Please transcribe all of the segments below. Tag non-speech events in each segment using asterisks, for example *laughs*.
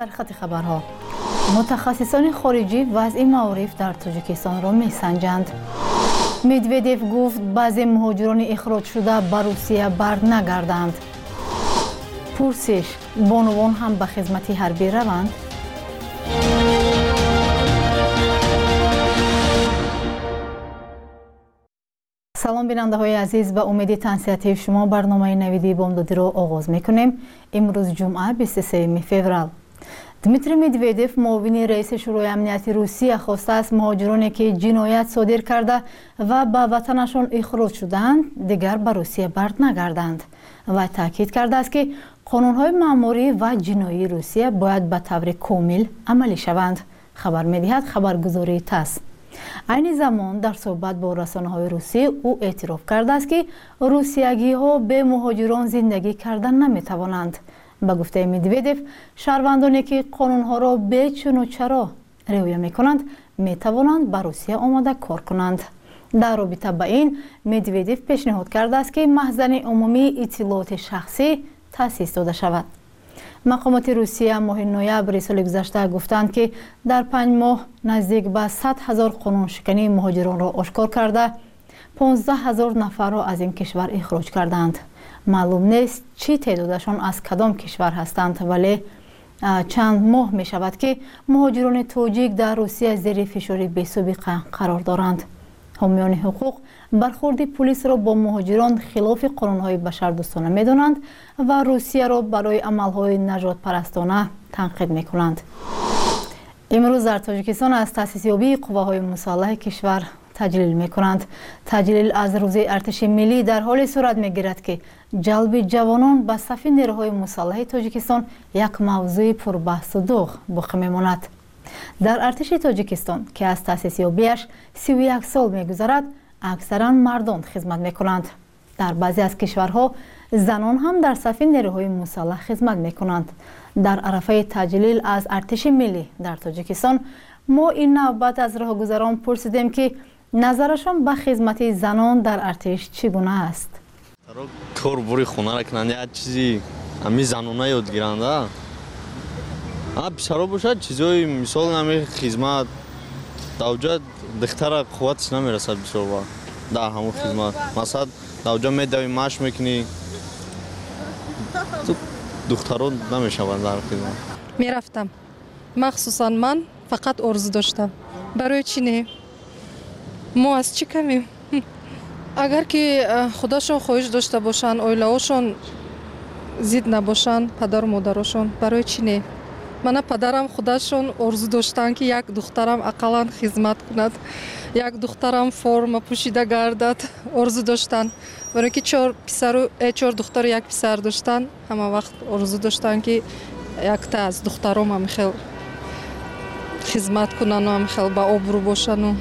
сархати хабарҳо. Мутахассисони хориҷӣ вазъи маориф дар тоҷикистонро месанҷанд. Медведев гуфт баъзе муҳоҷирони ихроҷшуда ба русия барнагарданд. Пурсиш бонувон ҳам ба хизмати ҳарбӣ раванд? Салом бинандаҳои азиз ба умеди тансиҳати шумо барномаи навиди бомдодиро оғоз мекунем. Имрӯз ҷумъа 23 феврал дмитрий медведев муовини раиси шӯрои амнияти русия хостааст муҳоҷироне ки ҷиноят содир карда ва ба ватанашон ихроҷ шуданд дигар ба русия бард нагарданд. Вай таъкид кардааст ки қонунҳои маъмурӣ ва ҷиноии русия бояд ба таври комил амалӣ шаванд. Хабар медиҳад хабаргузории тасс. Айни замон дар суҳбат бо расонаҳои русӣ ӯ эътироф кардааст ки русиягиҳо бе муҳоҷирон зиндагӣ карда наметавонанд ба гуфтаи медведев шаҳрвандоне ки қонунҳоро бечуну чаро риоя мекунанд метавонанд ба русия омода кор кунанд. Дар робита ба ин медведев пешниҳод кардааст ки маҳзани умумии иттилооти шахсӣ таъсис дода шавад. Мақомоти русия моҳи ноябри соли гузашта гуфтанд ки дар панҷ моҳ наздик ба сад ҳазор қонуншикании муҳоҷиронро ошкор карда понздаҳ ҳазор нафарро аз ин кишвар ихроҷ карданд маълум нест чӣ теъдодашон аз кадом кишвар ҳастанд вале чанд моҳ мешавад ки муҳоҷирони тоҷик дар русия зери фишори бесобиқа қарор доранд. Ҳомиёни ҳуқуқ бархурди пулисро бо муҳоҷирон хилофи қонунҳои башардӯстона медонанд ва русияро барои амалҳои нажотпарастона танқид мекунанд. Имрӯз дар тоҷикистон аз таъсисёбии қувваҳои мусаллаҳи кишвар таҷлил мекунанд. Таҷлил аз рӯзи артиши миллӣ дар ҳоле сурат мегирад ки ҷалби ҷавонон ба сафи нерӯҳои мусаллаҳи тоҷикистон як мавзӯи пурбаҳсу дуғ боқӣ мемонад. Дар артиши тоҷикистон ки аз таъсисёбиаш сию як сол мегузарад аксаран мардон хизмат мекунанд. Дар баъзе аз кишварҳо занон ҳам дар сафи нерӯҳои мусаллаҳ хизмат мекунанд. Дар арафаи таҷлил аз артиши миллӣ дар тоҷикистон мо ин навбат аз роҳгузарон пурсидем ки назарашон ба хизмати занон дар артиш чӣ гуна аст? Кор бури хонара кунанд як чизи ами занона ёд гиранда. Писаро бошад чизои мисол нами хизмат. Давҷа духтара қувватиш намерасад бисёрба дар ҳамон хизмат. Масалан давҷа медави машқ мекунӣ. Духтаро намешаванд дар хизмат. Мерафтам. Махсусан ман фақат орзу доштам. Барои чӣ не мо аз чӣ камем? Агар ки худашон хоҳиш дошта бошанд оилаҳошон зид набошанд падару модарошон барои чӣ не? Мана падарам худашон орзу доштанд ки як духтарам ақаллан хизмат кунад як духтарам форма пӯшида гардад орзу доштанд. Барое ки чор писару э, чор духтару як писар доштанд ҳама вақт орзу доштанд ки якта аз духтаром ҳамихел хизмат кунану ҳамихел ба обрӯ бошану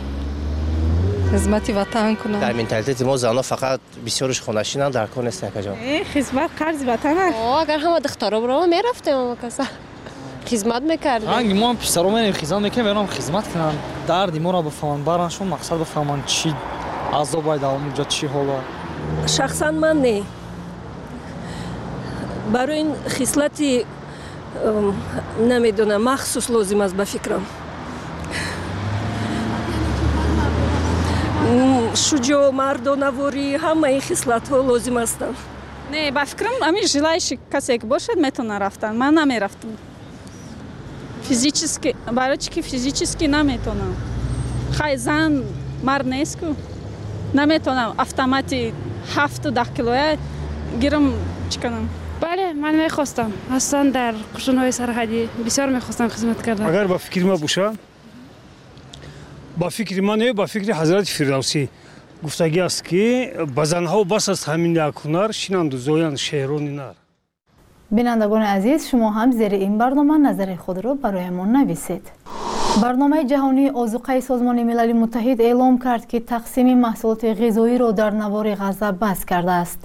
хизмати ватан кунанд дар менталитети мо занҳо фақат бисёрш хонашинанд дар кор нест якаҷон э, хизмат қарзи ватан аст агар ҳама духтаро мерафтем каса. Хизмат мекардем. Анги мо писаро менем хизмат мекунем верам хизмат кунанд. Дарди моро бифаҳманд бараншон мақсад бифаҳманд чӣ азобай дар онҷо чӣ ҳоло? Шахсан ман не. Барои ин хислати намедонам махсус лозим аст ба фикрам шуҷоъ мардонаворӣ ҳамаи хислатҳо лозим ҳастанд. Не ба фикрам ҳамин жилайши касе ки бошад метавона рафтан ман намерафтам физически барои чи ки физически наметонам. Хай зан мард нест ку наметонам автомати ҳафту даҳ килоя. Гирам чӣ канам бале ман мехостам. Ҳастан дар қушунҳои сарҳадӣ бисёр мехостам хизмат кардан агар ба фикри ма бошад ба фикри ман ба фикри ҳазрати фирдавсӣ. Гуфтагӣ аст ки ба занҳо бас аст ҳамин як ҳунар шинанду зоянд шеҳрони нар. Бинандагони азиз шумо ҳам зери ин барнома назари худро бароямон нависед. Барномаи ҷаҳонии озуқаи созмони милали муттаҳид эълом кард ки тақсими маҳсулоти ғизоиро дар навори ғаза баҳс кардааст.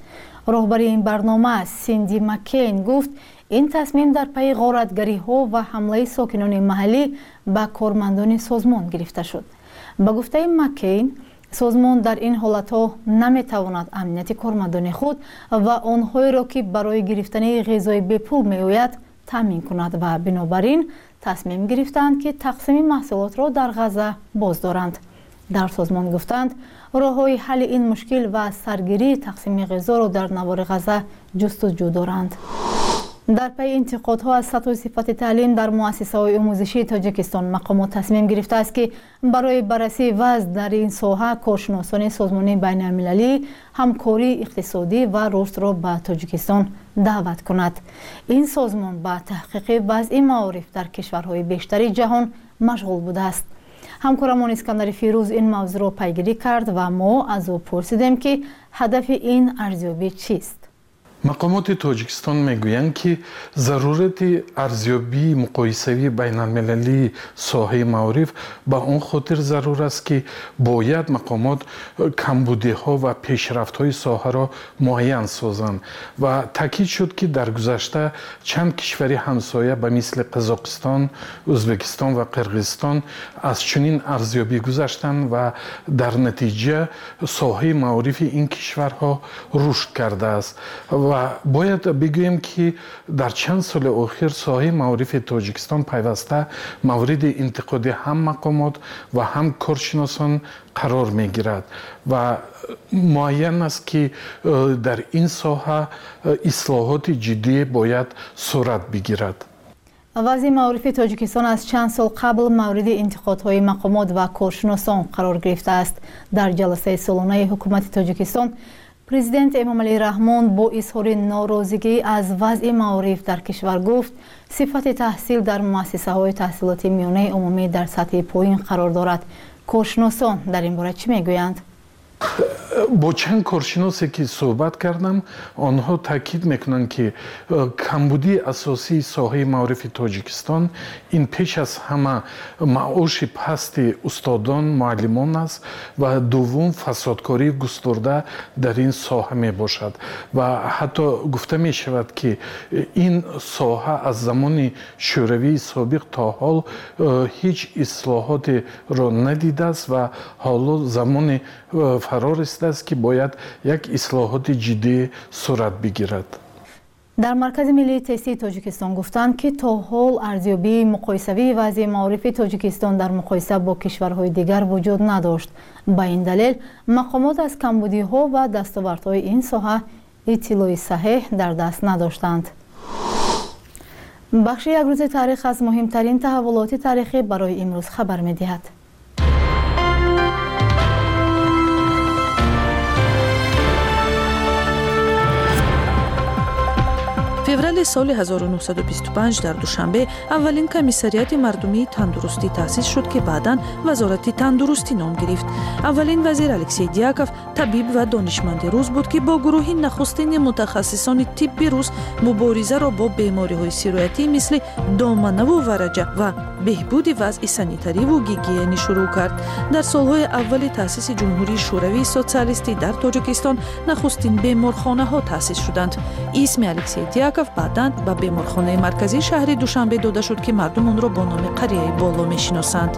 Роҳбари ин барнома синди маккейн гуфт ин тасмим дар пайи ғоратгариҳо ва ҳамлаи сокинони маҳаллӣ ба кормандони созмон гирифта шуд ба гуфтаи маккейн созмон дар ин ҳолатҳо наметавонад амнияти кормандони худ ва онҳоеро ки барои гирифтани ғизои бепул меояд таъмин кунад ва бинобар ин тасмим гирифтанд ки тақсими маҳсулотро дар ғаза боз доранд. Дар созмон гуфтанд роҳҳои ҳалли ин мушкил ва саргирии тақсими ғизоро дар навори ғаза ҷустуҷӯ доранд дар пайи интиқодҳо аз сатҳу сифати таълим дар муассисаҳои омӯзишии тоҷикистон мақомот тасмим гирифтааст ки барои баррасии вазъ дар ин соҳа коршиносони созмонии байналмилалӣ ҳамкории иқтисодӣ ва рушдро ба тоҷикистон даъват кунад. Ин созмон ба таҳқиқи вазъи маориф дар кишварҳои бештари ҷаҳон машғул будааст. Ҳамкорамон искандари фирӯз ин мавзӯъро пайгирӣ кард ва мо аз ӯ пурсидем ки ҳадафи ин арзёбӣ чист мақомоти тоҷикистон мегӯянд ки зарурати арзёбии муқоисавии байналмилалии соҳаи маориф ба он хотир зарур аст ки бояд мақомот камбудиҳо ва пешрафтҳои соҳаро муайян созанд. Ва таъкид шуд ки дар гузашта чанд кишвари ҳамсоя ба мисли қазоқистон ӯзбекистон ва қирғизистон аз чунин арзёбӣ гузаштанд ва дар натиҷа соҳаи маорифи ин кишварҳо рушд кардааст ва бояд бигӯем ки дар чанд соли охир соҳаи маорифи тоҷикистон пайваста мавриди интиқоди ҳам мақомот ва ҳам коршиносон қарор мегирад ва муайян аст ки э, дар ин соҳа э, ислоҳоти ҷиддӣ бояд сурат бигирад вазъи маорифи тоҷикистон аз чанд сол қабл мавриди интиқодҳои мақомот ва коршиносон қарор гирифтааст дар ҷаласаи солонаи ҳукумати тоҷикистон президент эмомалӣ раҳмон бо изҳори норозигӣ аз вазъи маориф дар кишвар гуфт сифати таҳсил дар муассисаҳои таҳсилоти миёнаи умумӣ дар сатҳи поин қарор дорад. Коршиносон дар ин бора чӣ мегӯянд бо чанд коршиносе ки суҳбат кардам онҳо таъкид мекунанд ки э, камбудии асосии соҳаи маорифи тоҷикистон ин пеш аз ҳама маоши пасти устодон муаллимон аст ва дуввум фасодкории густурда дар ин соҳа мебошад. Ва ҳатто гуфта мешавад ки ин соҳа аз замони шӯравии собиқ то ҳол э, ҳеҷ ислоҳотеро надидааст ва ҳоло замони э, фаро ристааст ки бояд як ислоҳоти ҷиддӣ сурат бигирад. Дар маркази миллии тестии тоҷикистон гуфтанд ки то ҳол арзёбии муқоисавии вазъи маорифи тоҷикистон дар муқоиса бо кишварҳои дигар вуҷуд надошт. Ба ин далел мақомот аз камбудиҳо ва дастовардҳои ин соҳа иттилои саҳеҳ дар даст надоштанд. Бахши якрӯзи таърих аз муҳимтарин таҳаввулоти таърихӣ барои имрӯз хабар медиҳад феврали соли 1925 дар душанбе аввалин комиссарияти мардумии тандурустӣ таъсис шуд ки баъдан вазорати тандурустӣ ном гирифт. Аввалин вазир алексей дьяков табиб ва донишманди рус буд ки бо гурӯҳи нахустини мутахассисони тибби рус муборизаро бо бемориҳои сироятӣ мисли доманаву вараҷа ва беҳбуди вазъи санитариву гигиенӣ шурӯъ кард. Дар солҳои аввали таъсиси ҷумҳурии шӯравии социалистӣ дар тоҷикистон нахустин беморхонаҳо таъсис шуданд. Исми алексей дьяков яков баъдан ба беморхонаи марказии шаҳри душанбе дода шуд ки мардум онро бо номи қарияи боло мешиносанд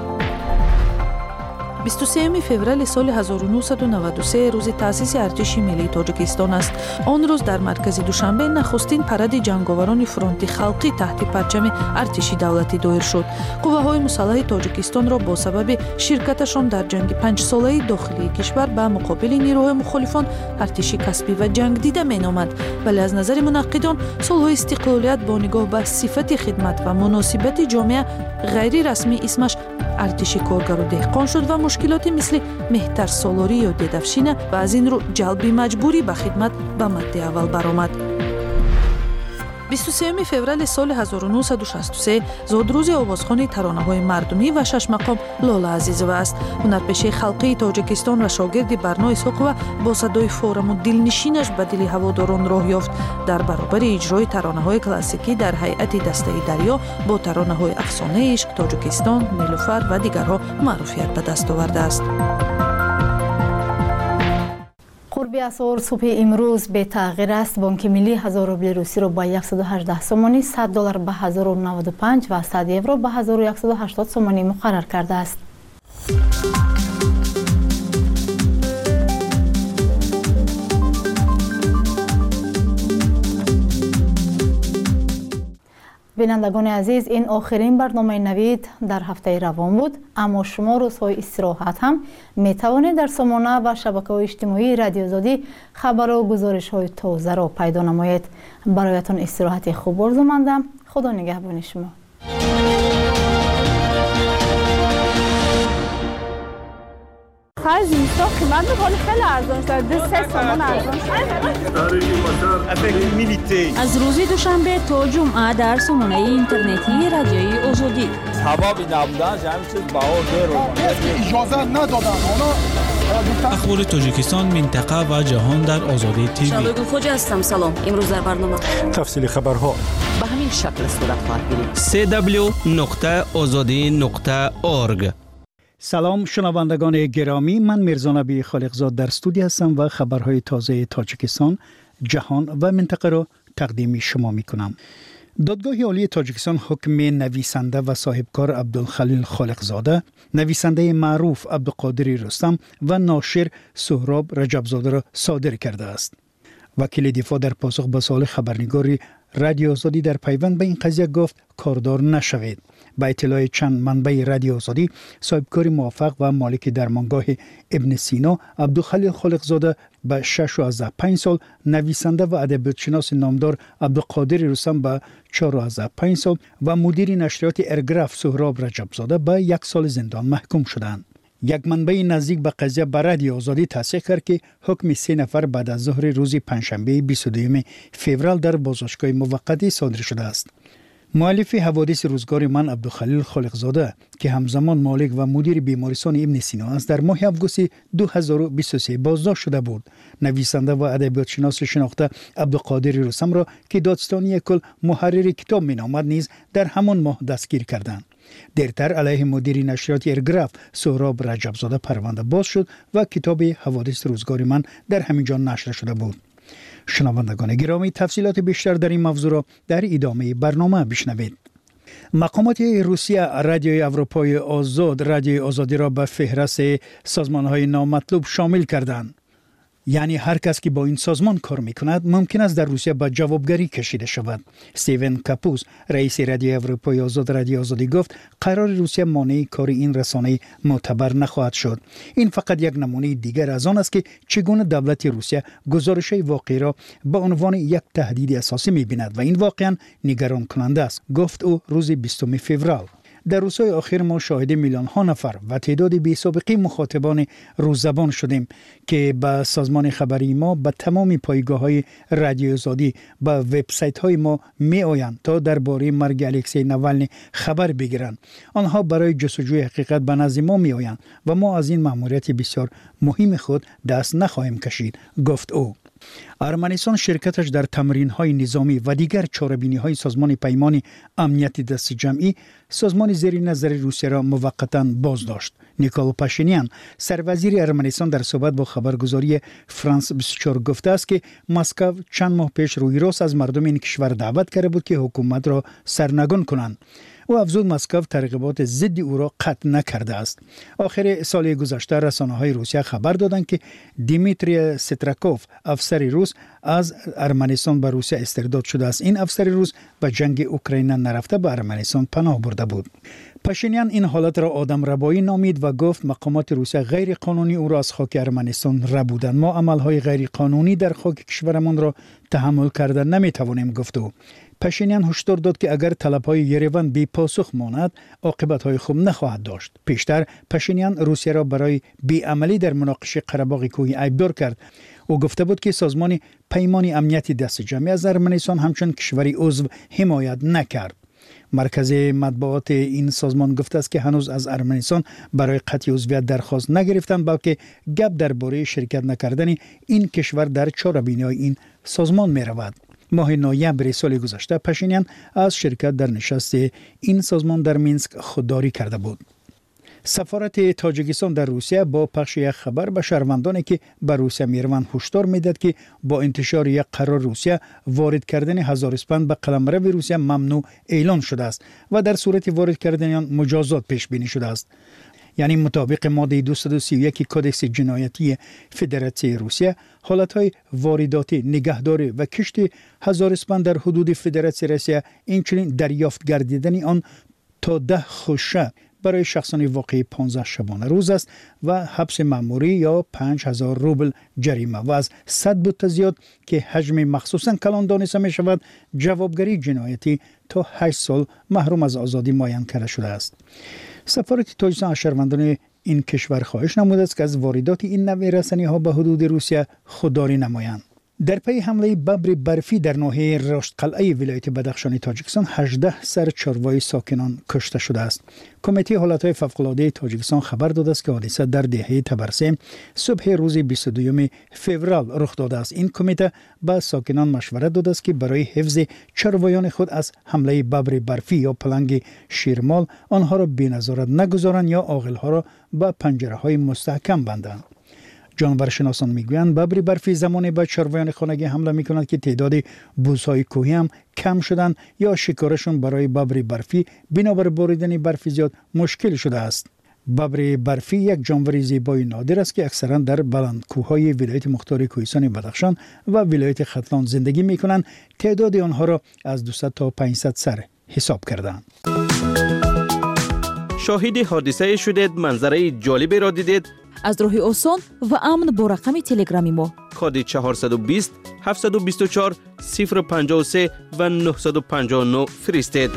23 феврали соли 1993 рӯзи таъсиси артиши миллии тоҷикистон аст. Он рӯз дар маркази душанбе нахустин паради ҷанговарони фронти халқӣ таҳти парчами артиши давлатӣ доир шуд. Қувваҳои мусаллаҳи тоҷикистонро бо сабаби ширкаташон дар ҷанги панҷсолаи дохилии кишвар ба муқобили нирӯҳои мухолифон артиши касбӣ ва ҷангдида меноманд. Вале аз назари мунаққидон солҳои истиқлолият бо нигоҳ ба сифати хидмат ва муносибати ҷомеа ғайрирасмӣ исмаш артиши коргару деҳқон шуд ва мушкилоте мисли меҳтарсолорӣ ё дедавшина ва аз ин рӯ ҷалби маҷбурӣ ба хидмат ба мадди аввал баромад 23 феврали соли 1963 зодрӯзи овозхони таронаҳои мардумӣ ва шашмақом лола азизова аст. Ҳунарпешии халқии тоҷикистон ва шогирди барно исоқова бо садои фораму дилнишинаш ба дили ҳаводорон роҳ ёфт. Дар баробари иҷрои таронаҳои классикӣ дар ҳайати дастаи дарьё бо таронаҳои афсонаи ишқ тоҷикистон нилуфар ва дигарҳо маъруфият ба даст овардааст қурби асъор субҳи имрӯз бетағйир аст. Бонки миллии 1000 рубли русиро ба 118 сомонӣ 100 доллар ба 1095 ва 100 евро ба 1180 сомонӣ муқаррар кардааст бинандагони азиз ин охирин барномаи навид дар ҳафтаи равон буд аммо шумо рӯзҳои истироҳат ҳам метавонед дар сомона ва шабакаҳои иҷтимоии радиозодӣ хабару гузоришҳои тозаро пайдо намоед. Бароятон истироҳати хуб орзумандам худо нигаҳбони шумо آخر زیستان قیمت می‌کنه خیلی ارزان شده ده سه سامان ارزان شده. از روزی دوشنبه تا جمعه در سامانه اینترنتی رادیوی آزادی سبب نبودن همین چیز بهار اجازه ندادن. اخبار تاجیکستان منطقه و جهان در آزادی تیوی شادوگو خوج هستم. سلام. امروز در برنامه. تفصیل خبرها. به همین شکل صورت خواهد گیرید www.azadi.org سلام شنوندگان گرامی من میرزا نبی خالقزاد در استودیو هستم و خبرهای تازه تاجیکستان جهان و منطقه را تقدیم شما می کنم دادگاه عالی تاجیکستان حکم نویسنده و صاحبکار عبدالخلیل خالقزاده نویسنده معروف عبدالقادر رستم و ناشر سهراب رجبزاده را صادر کرده است. وکیل دفاع در پاسخ به سوال خبرنگاری رادیو آزادی در پیوند به این قضیه گفت کاردار نشوید. با اطلاع چند منبع رادیو آزادی صاحبکار موفق و مالک درمانگاه ابن سینا عبدالخلیل خالقزاده به 6 از 5 سال نویسنده و ادبیات شناس نامدار عبدالقادر رستم به 4 از 5 سال و مدیر نشریات ارگراف سهراب رجبزاده به یک سال زندان محکوم شدند. یک منبع نزدیک به قضیه به رادیو آزادی تصدیق کرد که حکم سه نفر بعد از ظهر روز پنجشنبه 22 فوریه در بازداشتگاه موقتی صادر شده است. مؤلف حوادث روزگار من عبدالخلیل خالقزاده که همزمان مالک و مدیر بیمارستان ابن سینا است در ماه آگوست 2023 بازداشت شده بود. نویسنده و ادبیات شناس شناخته عبدالقادر رسم را که دادستانی کل محرر کتاب مینامد نیز در همان ماه دستگیر کردند. دیرتر علیه مدیر نشریات ارگراف سهراب رجبزاده پرونده باز شد و کتاب حوادث روزگار من در همینجا نشر شده بود. شنوندگان گرامی تفصیلات بیشتر در این موضوع را در ادامه برنامه بشنوید. مقامات روسیه رادیوی اروپای آزاد رادیوی آزادی را به فهرست سازمان های نامطلوب شامل کردند. یعنی هر کس که با این سازمان کار می‌کند ممکن است در روسیه به جوابگری کشیده شود. استیون کاپوس رئیس رادیو اروپای آزاد رادیو آزادی گفت قرار روسیه مانع کار این رسانه معتبر نخواهد شد. این فقط یک نمونه دیگر از آن است که چگونه دولت روسیه گزارش واقعی را به عنوان یک تهدید اساسی می‌بیند و این واقعا نگران کننده است گفت او روز 20 فوریه. در روزهای آخر ما شاهد میلیون ها نفر و تعداد بی سابقه مخاطبان روزبان شدیم که به سازمان خبری ما به تمام پایگاه های رادیو زادی به وبسایت های ما می آیند تا درباره مرگ الکسی نوالنی خبر بگیرند. آنها برای جستجوی حقیقت به نزد ما می آیند و ما از این مأموریت بسیار مهم خود دست نخواهیم کشید گفت او. арманистон ширкаташ дар тамринҳои низомӣ ва дигар чорабиниҳои созмони паймони амнияти дасти ҷамъӣ созмони зери назари русияро муваққатан боздошт никол пашинян сарвазири арманистон дар суҳбат бо хабаргузории франс 24 гуфтааст ки москав чанд моҳ пеш рӯи рост аз мардуми ин кишвар даъват карда буд ки ҳукуматро сарнагун кунанд. او افزود مسکو ترغیبات ضد او را قطع نکرده است. آخر سال گذشته رسانه های روسیه خبر دادند که دیمیتری ستراکوف افسر روس از ارمنستان به روسیه استرداد شده است. این افسر روس به جنگ اوکراین نرفته به ارمنستان پناه برده بود. پاشینیان این حالت را آدم ربایی نامید و گفت مقامات روسیه غیر قانونی او را از خاک ارمنستان ربودند. ما عملهای غیر قانونی در خاک کشورمان را تحمل کرده نمی توانیم گفت او. پشینیان هشدار داد که اگر طلبهای یریون بی پاسخ ماند عاقبت های خوب نخواهد داشت پیشتر پشینیان روسیه را برای بیعملی در مناقشه قرهباغ کوهی ایبدار کرد او گفته بود که سازمان پیمان امنیتی دست جمعی از ارمنستان همچون کشوری عضو حمایت نکرد مرکز مطبوعات این سازمان گفته است که هنوز از ارمنستان برای قطع عضویت درخواست نگرفتند بلکه گپ درباره شرکت نکردن این کشور در چاربینی این سازمان می رود. ماه نوامبر سال گذشته پشینیان از شرکت در نشست این سازمان در مینسک خودداری کرده بود. سفارت تاجیکستان در روسیه با پخش یک خبر به شهروندانی که به روسیه می‌روند هشدار می‌داد که با انتشار یک قرار روسیه وارد کردن هزار اسپند به قلمرو روسیه ممنوع اعلان شده است و در صورت وارد کردن آن مجازات پیش بینی شده است. یعنی مطابق ماده 231 کدکس جنایتی فدراسیون روسیه حالت وارداتی نگهداری و کشت هزار اسپند در حدود فدراسیون روسیه اینچنین دریافت گردیدن آن تا ده خوشه برای شخصان واقعی 15 شبانه روز است و حبس مأموری یا 5000 روبل جریمه و از 100 بوت زیاد که حجم مخصوصا کلان دانسته می شود جوابگری جنایتی تا 8 سال محروم از آزادی معین کرده شده است. سفارت تاجیکستان شهروندان این کشور خواهش نموده است که از واردات این نوع رسنی ها به حدود روسیه خودداری نمایند. در پی حمله ببر برفی در ناحیه رشد قلعه ولایت بدخشان تاجیکستان 18 سر چاروای ساکنان کشته شده است. کمیته حالات فوق‌العاده تاجیکستان خبر داده است که حادثه در دهه تبرسه صبح روز 22 فوریه رخ داده است. این کمیته به ساکنان مشورت داده است که برای حفظ چاروایان خود از حمله ببر برفی یا پلنگ شیرمال آنها را بی‌نظارت نگذارند یا عاقل‌ها را به پنجره های مستحکم بندند. جانورشناسان می‌گویند ببری برفی زمانی به چروایان خانگی حمله می‌کند که تعداد بوزهای کوهی هم کم شدند یا شکارشون برای ببری برفی بنابر بریدن برفی زیاد مشکل شده است. ببر برفی یک جانور زیبای نادر است که اکثرا در بلند کوههای ولایت مختار کوهستان بدخشان و ولایت ختلان زندگی می کنند تعداد آنها را از 200 تا 500 سر حساب کردند شاهد حادثه شدید منظره جالبی را دیدید. از راهی آسان و امن با رقم تلگرامی ما. کد 420 724 053 و 959 فرستید.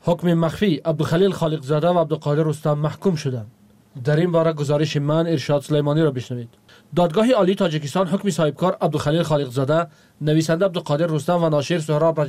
حکم مخفی عبدالخلیل خالق زاده و عبدالقادر رستم محکوم شدند. در این باره گزارش من ارشاد سلیمانی را بشنوید. دادگاه عالی تاجیکستان حکم صاحبکار عبدالخلیل خالق زاده نویسنده عبدالقادر رستم و ناشر سهراب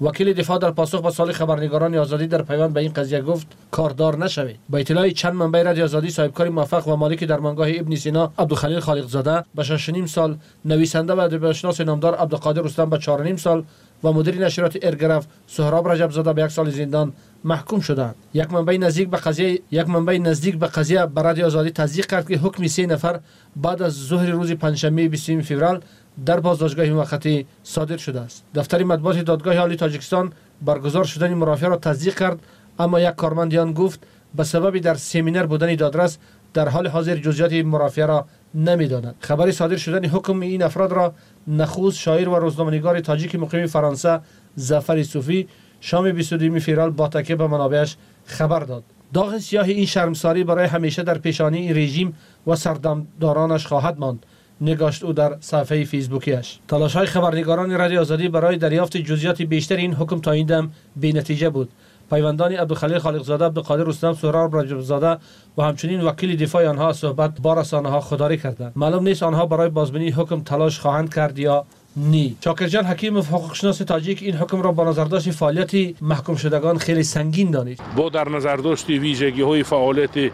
وکیل دفاع در پاسخ به سال خبرنگاران آزادی در پیوند به این قضیه گفت کاردار نشوید. با اطلاع چند منبع رادیو آزادی صاحبکار موفق و مالک درمانگاه ابن سینا عبدالخلیل خالق زاده به 6 سال نویسنده و ادبیاتشناس نامدار عبدالقادر رستم به 4 سال و مدیر نشریات ارگرف سهراب رجب زاده به یک سال زندان محکوم شدند. یک منبع نزدیک به قضیه یک منبع نزدیک به قضیه برای آزادی تصدیق کرد که حکم سه نفر بعد از ظهر روز پنجشنبه 20 فوریه در بازداشتگاه موقتی صادر شده است. دفتر مطبوعات دادگاه عالی تاجیکستان برگزار شدن مرافعه را تصدیق کرد اما یک کارمندیان گفت به سبب در سمینر بودن دادرس در حال حاضر جزئیات مرافعه را نمی‌داند. خبر صادر شدن حکم این افراد را نخوز شاعر و روزنامه‌نگار تاجیک مقیم فرانسه ظفر صوفی شام 22 فوریه با تکیه به منابعش خبر داد. داغ سیاه این شرمساری برای همیشه در پیشانی رژیم و سردمدارانش خواهد ماند. نگاشت او در صفحه فیسبوکیش تلاش های خبرنگاران رادیو آزادی برای دریافت جزئیات بیشتر این حکم تا این دم بی نتیجه بود. پیوندان عبدالخلیل خالقزاده عبدالقادر رستم سهراب رجبزاده و همچنین وکیل دفاع آنها صحبت با رسانه خودداری کردند. معلوم نیست آنها برای بازبینی حکم تلاش خواهند کرد یا نی. شاکرجان حکیم حقوق شناس تاجیک این حکم را با نظرداشت فعالیت محکوم شدگان خیلی سنگین دانید. با در نظرداشت ویژگی های فعالیت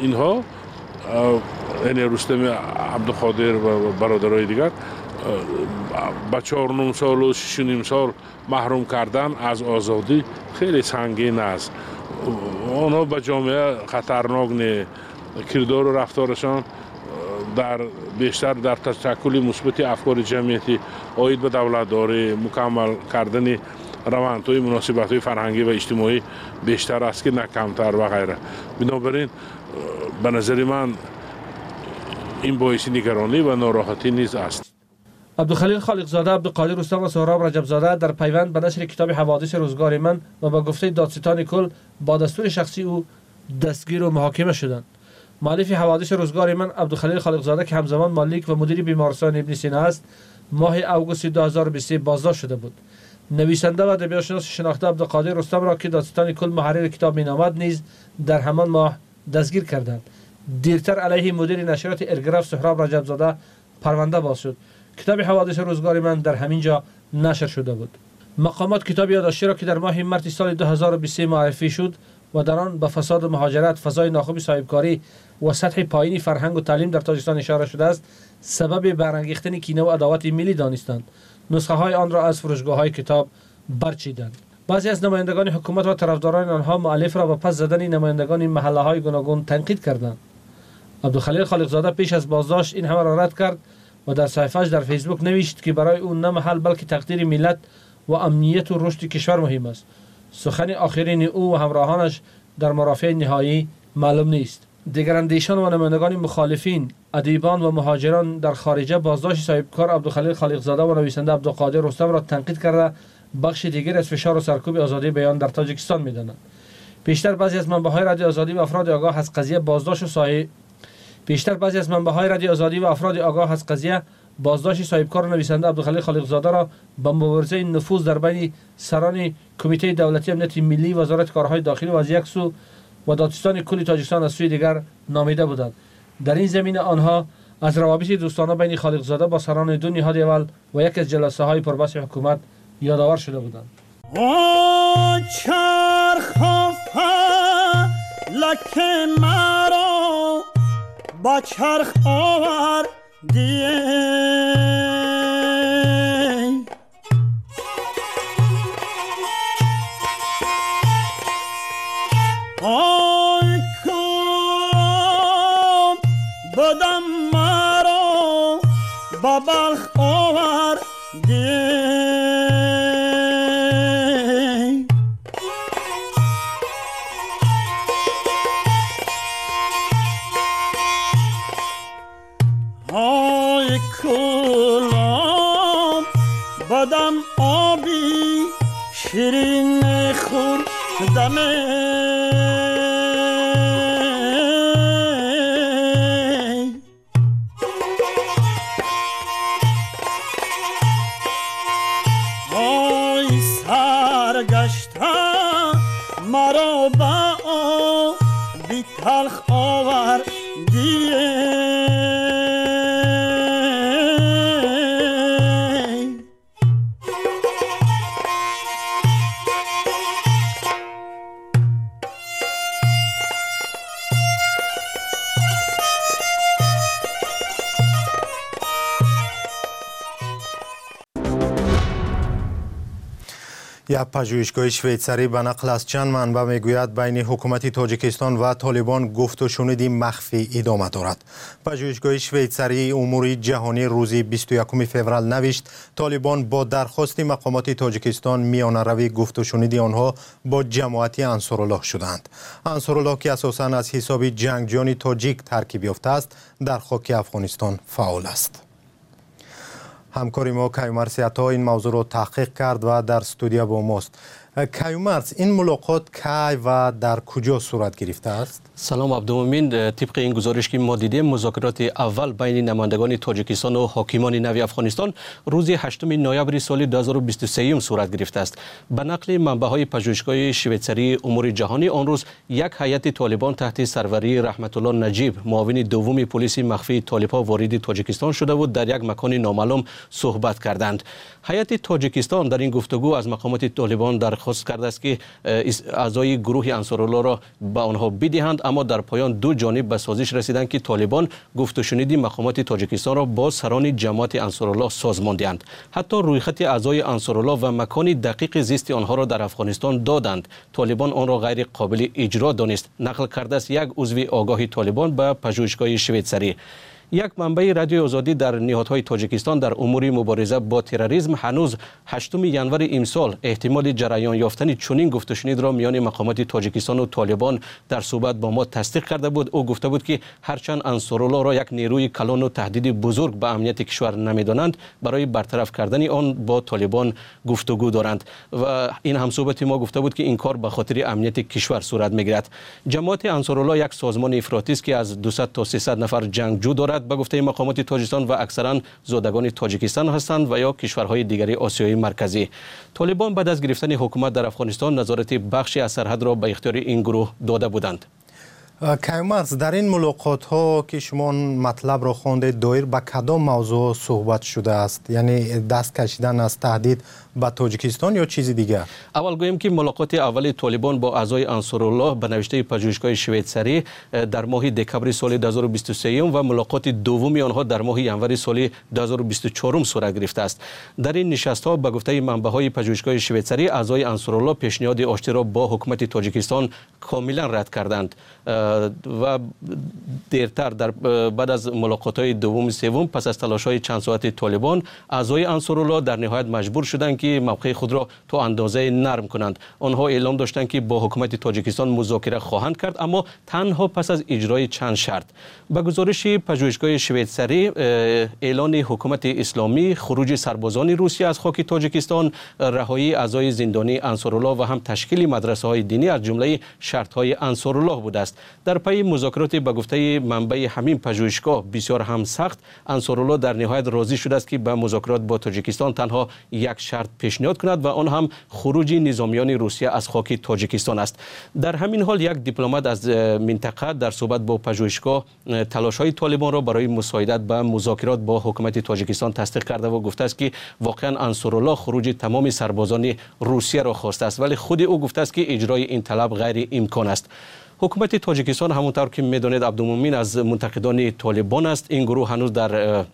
اینها یعنی رستم عبدالقادر و برادرای دیگر با چهار نیم سال و شش نیم سال محروم کردن از آزادی خیلی سنگین است آنها به جامعه خطرناک نه کردار و رفتارشان در بیشتر در تشکل مثبت افکار جمعیتی آید به دولت داره مکمل کردن روندهای مناسبت های فرهنگی و اجتماعی بیشتر است که نه کمتر و غیره بنابراین به نظر من این باعث نگرانی و ناراحتی نیز است. عبدالخلیل خالق زاده عبدالقادر رستم و سهراب رجب زاده در پیوند به نشر کتاب حوادث روزگار من و با گفته دادستان کل با دستور شخصی او دستگیر و محاکمه شدند. مؤلف حوادث روزگار من عبدالخلیل خالق زاده که همزمان مالک و مدیر بیمارستان ابن سینا است ماه اوگوست 2023 بازداشت شده بود. نویسنده و ادبیاتشناس شناخته عبدالقادر رستم را که دادستان کل محرر کتاب مینامد نیز در همان ماه دستگیر کردند. دیرتر علیه مدیر نشریات ارگراف سهراب رجب زاده پرونده باز شد. کتاب حوادث روزگار من در همین جا نشر شده بود. مقامات کتاب یادداشتی را که در ماه مارس سال 2023 معرفی شد و در آن به فساد مهاجرت فضای ناخوب صاحبکاری و سطح پایینی فرهنگ و تعلیم در تاجیکستان اشاره شده است سبب برانگیختن کینه و عداوت ملی دانستند. نسخه های آن را از فروشگاه های کتاب برچیدند. بعضی از نمایندگان حکومت و طرفداران آنها مؤلف را به پس زدن نمایندگان محله های گوناگون تنقید کردند. عبدالخلیل خالقزاده پیش از بازداشت این همه را رد کرد و در صفحهش در فیسبوک نوشت که برای او نه محل بلکه تقدیر ملت و امنیت و رشد کشور مهم است. سخن آخرین او و همراهانش در مرافع نهایی معلوم نیست. دیگر اندیشان و نمایندگان مخالفین ادیبان و مهاجران در خارجه بازداشت صاحبکار عبدالخلیل خالقزاده و نویسنده عبدالقادر رستم را تنقید کرده بخش دیگر از فشار و سرکوب آزادی بیان در تاجیکستان می‌دانند بیشتر بعضی از منبع‌های رادیو آزادی و افراد آگاه از قضیه بازداشت و صاحب بیشتر بعضی از منبع‌های رادیو آزادی و افراد آگاه از قضیه بازداشت صاحبکار نویسنده عبدالخلیل خالقزاده را به مبارزه نفوذ در بین سران کمیته دولتی امنیت ملی وزارت کارهای داخلی و از یک سو و دادستان کل تاجیکستان از سوی دیگر نامیده بودند. در این زمینه آنها از روابط دوستانه بین خالقزاده با سران دو نهاد اول و یک از جلسه های پربحث حکومت یادآور شده بودند لک مرا با چرخ آور آی پژوهشگاه شویتسری به نقل از چند منبع می‌گوید بین حکومت تاجیکستان و طالبان گفت و شنودی مخفی ادامه دارد. پژوهشگاه شویتسری امور جهانی روزی 21 فوریه نوشت طالبان با درخواست مقامات تاجیکستان میانه روی گفت و شنودی آنها با جماعت انصارالله شدند. انصارالله که اساسا از حساب جنگجویان تاجیک ترکیب یافته است در خاک افغانستان فعال است. ҳамкори мо кайумар сиатҳо ин мавзӯъро таҳқиқ кард ва дар студия бо мост. کیومرس این ملاقات کی و در کجا صورت گرفته است؟ سلام عبدالمومین طبق این گزارش که ما دیدیم مذاکرات اول بین نمایندگان تاجیکستان و حاکمان نوی افغانستان روز 8 نوامبر سال 2023 صورت گرفته است. به نقل منبع های پژوهشگاه شویتسری امور جهانی آن روز یک هیئت طالبان تحت سروری رحمت الله نجیب معاون دوم پلیس مخفی طالبها وارد تاجیکستان شده و در یک مکان نامعلوم صحبت کردند. هیئت تاجیکستان در این گفتگو از مقامات طالبان درخواست کرده است که اعضای گروه انصارالله را به آنها بدهند اما در پایان دو جانب به سازش رسیدند که طالبان گفت و شنیدی مقامات تاجیکستان را با سران جماعت انصارالله سازماندند حتی رویخط اعضای انصارالله و مکان دقیق زیست آنها را در افغانستان دادند. طالبان آن را غیر قابل اجرا دانست. نقل کرده است یک عضو آگاه طالبان به پژوهشگاه شویتسری. یک منبع رادیو آزادی در نهادهای تاجیکستان در امور مبارزه با تروریسم هنوز 8 ینور امسال احتمال جریان یافتن چنین گفت را میان مقامات تاجیکستان و طالبان در صحبت با ما تصدیق کرده بود. او گفته بود که هرچند انصارالله را یک نیروی کلان و تهدید بزرگ به امنیت کشور نمی‌دانند برای برطرف کردن آن با طالبان گفتگو دارند و این هم صحبت ما گفته بود که این کار به خاطر امنیت کشور صورت می‌گیرد. جماعت انصارالله یک سازمان افراطی است که از 200 تا 300 نفر جنگجو دارد. به گفته مقامات تاجیکستان و اکثرا زادگان تاجیکستان هستند و یا کشورهای دیگری آسیای مرکزی. طالبان بعد از گرفتن حکومت در افغانستان نظارت بخشی از سرحد را به اختیار این گروه داده بودند. کیومرز در این ملاقات ها که شما مطلب را خوانده دایر به کدام موضوع صحبت شده است؟ یعنی دست کشیدن از تهدید ба тоҷикистон ё чизи дигар аввал гӯем ки мулоқоти аввали толибон бо аъзои ансуруллоҳ ба навиштаи пажӯҳишгоҳи швейтсарӣ э, дар моҳи декабри соли 2023 ва мулоқоти дуввуми онҳо дар моҳи январи соли 2024 сурат гирифтааст дар ин нишастҳо ба гуфтаи манбаъҳои пажӯҳишгоҳи швейтсарӣ аъзои ансуруллоҳ пешниҳоди оштиро бо ҳукумати тоҷикистон комилан рад карданд э, ва дертар э, баъд аз мулоқотҳои дуввуми севум пас аз талошҳои чандсоати толибон аъзои ансуруллоҳ дар ниҳоят маҷбур шуданд که موقع خود را تا اندازه نرم کنند. آنها اعلام داشتند که با حکومت تاجیکستان مذاکره خواهند کرد اما تنها پس از اجرای چند شرط. به گزارش پژوهشگاه شویتسری اعلان حکومت اسلامی خروج سربازان روسیه از خاک تاجیکستان رهایی اعضای زندانی انصارالله و هم تشکیل مدرسه های دینی از جمله شرط های انصارالله بوده است. در پی مذاکرات به گفته منبع همین پژوهشگاه بسیار هم سخت انصارالله در نهایت راضی شده است که به مذاکرات با تاجیکستان تنها یک شرط پیشنهاد کند و آن هم خروج نظامیان روسیه از خاک تاجیکستان است. در همین حال یک دیپلمات از منطقه در صحبت با پژوهشگاه تلاش های طالبان را برای مساعدت به مذاکرات با حکومت تاجیکستان تصدیق کرده و گفته است که واقعا انصارالله خروج تمام سربازان روسیه را خواسته است ولی خود او گفته است که اجرای این طلب غیر امکان است. حکومت تاجیکستان همونطور که می‌دانید عبدالمومن از منتقدان طالبان است. این گروه هنوز در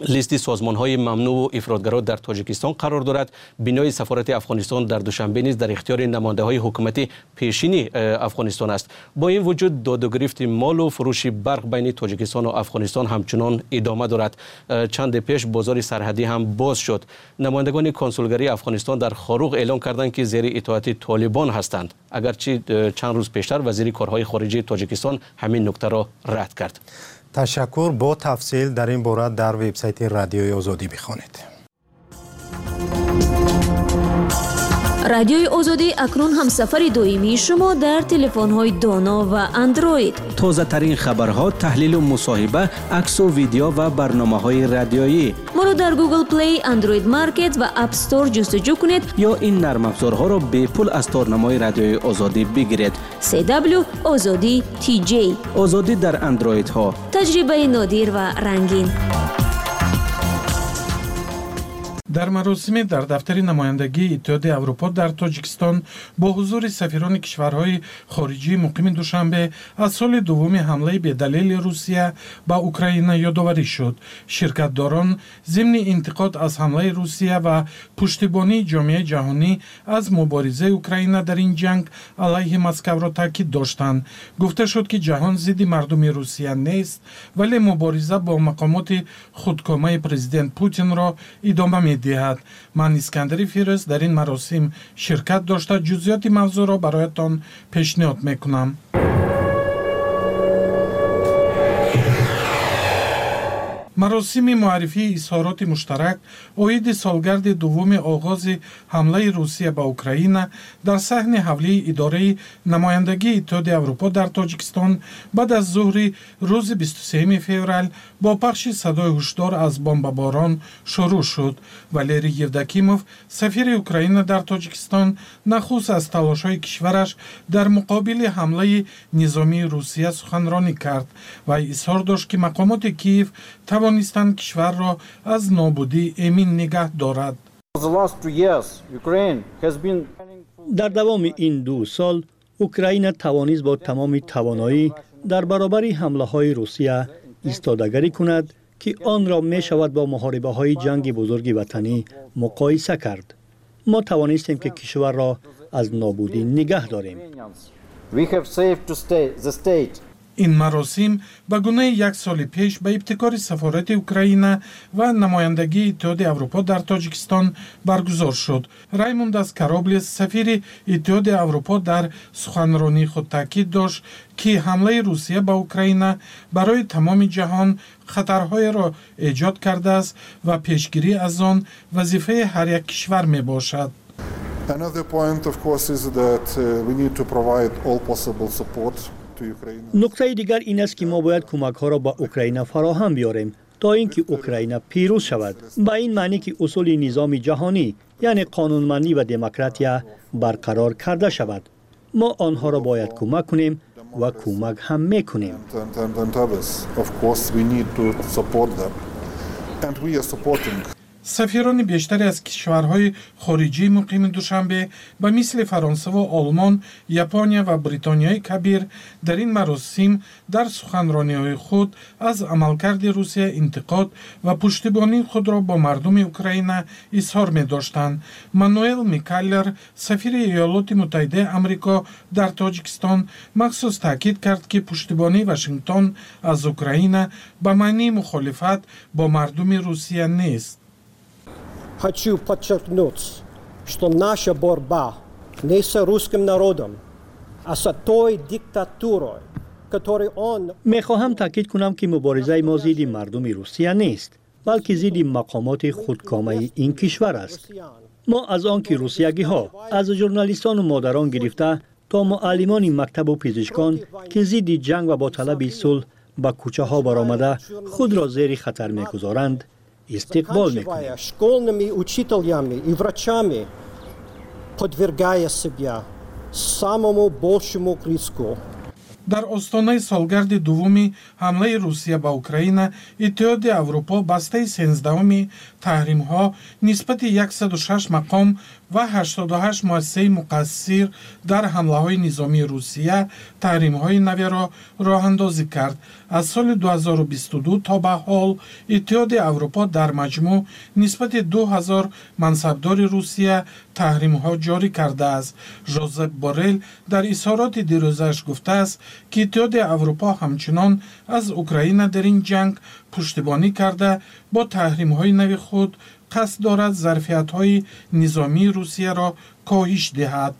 لیست سازمان های ممنوع و افرادگرا در تاجیکستان قرار دارد. بینای سفارت افغانستان در دوشنبه نیز در اختیار نماینده های حکومتی پیشینی افغانستان است. با این وجود داد و گرفت مال و فروش برق بین تاجیکستان و افغانستان همچنان ادامه دارد. چند پیش بازار سرحدی هم باز شد. نمایندگان کنسولگری افغانستان در خاروق اعلام کردند که زیر اطاعت طالبان هستند. اگرچه چند روز پیشتر وزیر کارهای خارجه تاجیکستان همین نکته را رد کرد. ташаккур бо тафсил дар ин бора дар вебсайти радиои озодӣ бихонед. радиои озодӣ акнун ҳамсафари доимии шумо дар телефонҳои доно ва андроид тозатарин хабарҳо таҳлилу мусоҳиба аксу видео ва барномаҳои радиоӣ. Моро дар google play android market ва app store ҷустуҷӯ кунед. Ё ин нармафзорҳоро бепул аз торнамои радиои озодӣ бигиред. Cw озодӣ tj озодӣ дар андроидҳо таҷрибаи нодир ва рангин дар маросиме дар дафтари намояндагии иттиҳоди аврупо дар тоҷикистон бо ҳузури сафирони кишварҳои хориҷии муқими душанбе аз соли дуввуми ҳамлаи бедалели русия ба украина ёдоварӣ шуд. Ширкатдорон зимни интиқод аз ҳамлаи русия ва пуштибонии ҷомеаи ҷаҳонӣ аз муборизаи украина дар ин ҷанг алайҳи москавро таъкид доштанд. Гуфта шуд ки ҷаҳон зидди мардуми русия нест вале мубориза бо мақомоти худкомаи президент путинро идома медиҳад медиҳад. Ман искандари фирӯз дар ин маросим ширкат дошта ҷузъиёти мавзӯъро бароятон пешниҳод мекунам маросими муаррифии изҳороти муштарак оиди солгарди дуввуми оғози ҳамлаи русия ба украина дар саҳни ҳавлии идораи намояндагии иттиҳоди аврупо дар тоҷикистон баъд аз зуҳри рӯзи 23 феврал бо пахши садои ҳушдор аз бомбаборон шурӯъ шуд. Валерий евдокимов сафири украина дар тоҷикистон нахуст аз талошҳои кишвараш дар муқобили ҳамлаи низомии русия суханронӣ кард. Вай изҳор дошт ки мақомоти киев توانستند کشور را از نابودی امین نگه دارد. در دوام این دو سال اوکراین توانست با تمام توانایی در برابر حمله های روسیه ایستادگری کند که آن را می شود با محاربه های جنگ بزرگ وطنی مقایسه کرد. ما توانستیم که کشور را از نابودی نگه داریم. Ин маросим ба гунаи як соли пеш ба ибтикори сафорати украина ва намояндагии иттиҳоди аврупо дар тоҷикистон баргузор шуд. Раймундас кароблес сафири иттиҳоди аврупо дар суханронии худ таъкид дошт ки ҳамлаи русия ба украина барои тамоми ҷаҳон хатарҳоеро эҷод кардааст ва пешгирӣ аз он вазифаи ҳар як кишвар мебошад. Another point, of course, is that uh, we need to provide all possible support نقطه دیگر این است که ما باید کمک ها را با اوکراین فراهم بیاریم تا اینکه اوکراین پیروز شود. با این معنی که اصول نظام جهانی یعنی قانونمندی و دموکراتیا برقرار کرده شود. ما آنها را باید کمک کنیم و کمک هم می‌کنیم. сафирони бештаре аз кишварҳои хориҷӣ муқими душанбе ба мисли фаронсаву олмон япония ва бритониyaи кабир дар ин маросим дар суханрониҳои худ аз амалкарди русия интиқод ва пуштибонии худро бо мардуми украина изҳор медоштанд. Мануэл микаллер сафири иёлоти муттаҳидаи амрико дар тоҷикистон махсус таъкид кард ки пуштибонии вашингтон аз украина ба маънии мухолифат бо мардуми русия нест. хочу подчеркнуть, что наша борьба не с русским народом, а с той диктатурой, которой он... میخواهم تاکید کنم که مبارزه ما ضد مردم روسیه نیست بلکه ضد مقامات خودکامه این کشور است ما از آن که روسیگی ها از ژورنالیستان و مادران گرفته تا معلمان مکتب و پزشکان که ضد جنگ و با طلب صلح به کوچه ها برآمده خود را زیر خطر میگذارند истиқбол мекунем. школными учителями и врачами подвергая себя самому большему риску. Дар остонаи солгарди дуввуми ҳамлаи русия ба украина иттиҳоди аврупо бастаи сенздаҳуми таҳримҳо нисбати 16 мақом ва 88 муассисаи муқассир дар ҳамлаҳои низомии русия таҳримҳои наверо роҳандозӣ кард. Аз соли 2022 то ба ҳол иттиҳоди аврупо дар маҷмӯъ нисбати 2000 мансабдори русия таҳримҳо ҷорӣ кардааст. Жозеп борел дар изҳороти дирӯзааш гуфтааст ки иттиҳоди аврупо ҳамчунон аз украина дар ин ҷанг пуштибонӣ карда бо таҳримҳои нави худ قصد دارد ظرفیت های نظامی روسیه را کاهش دهد.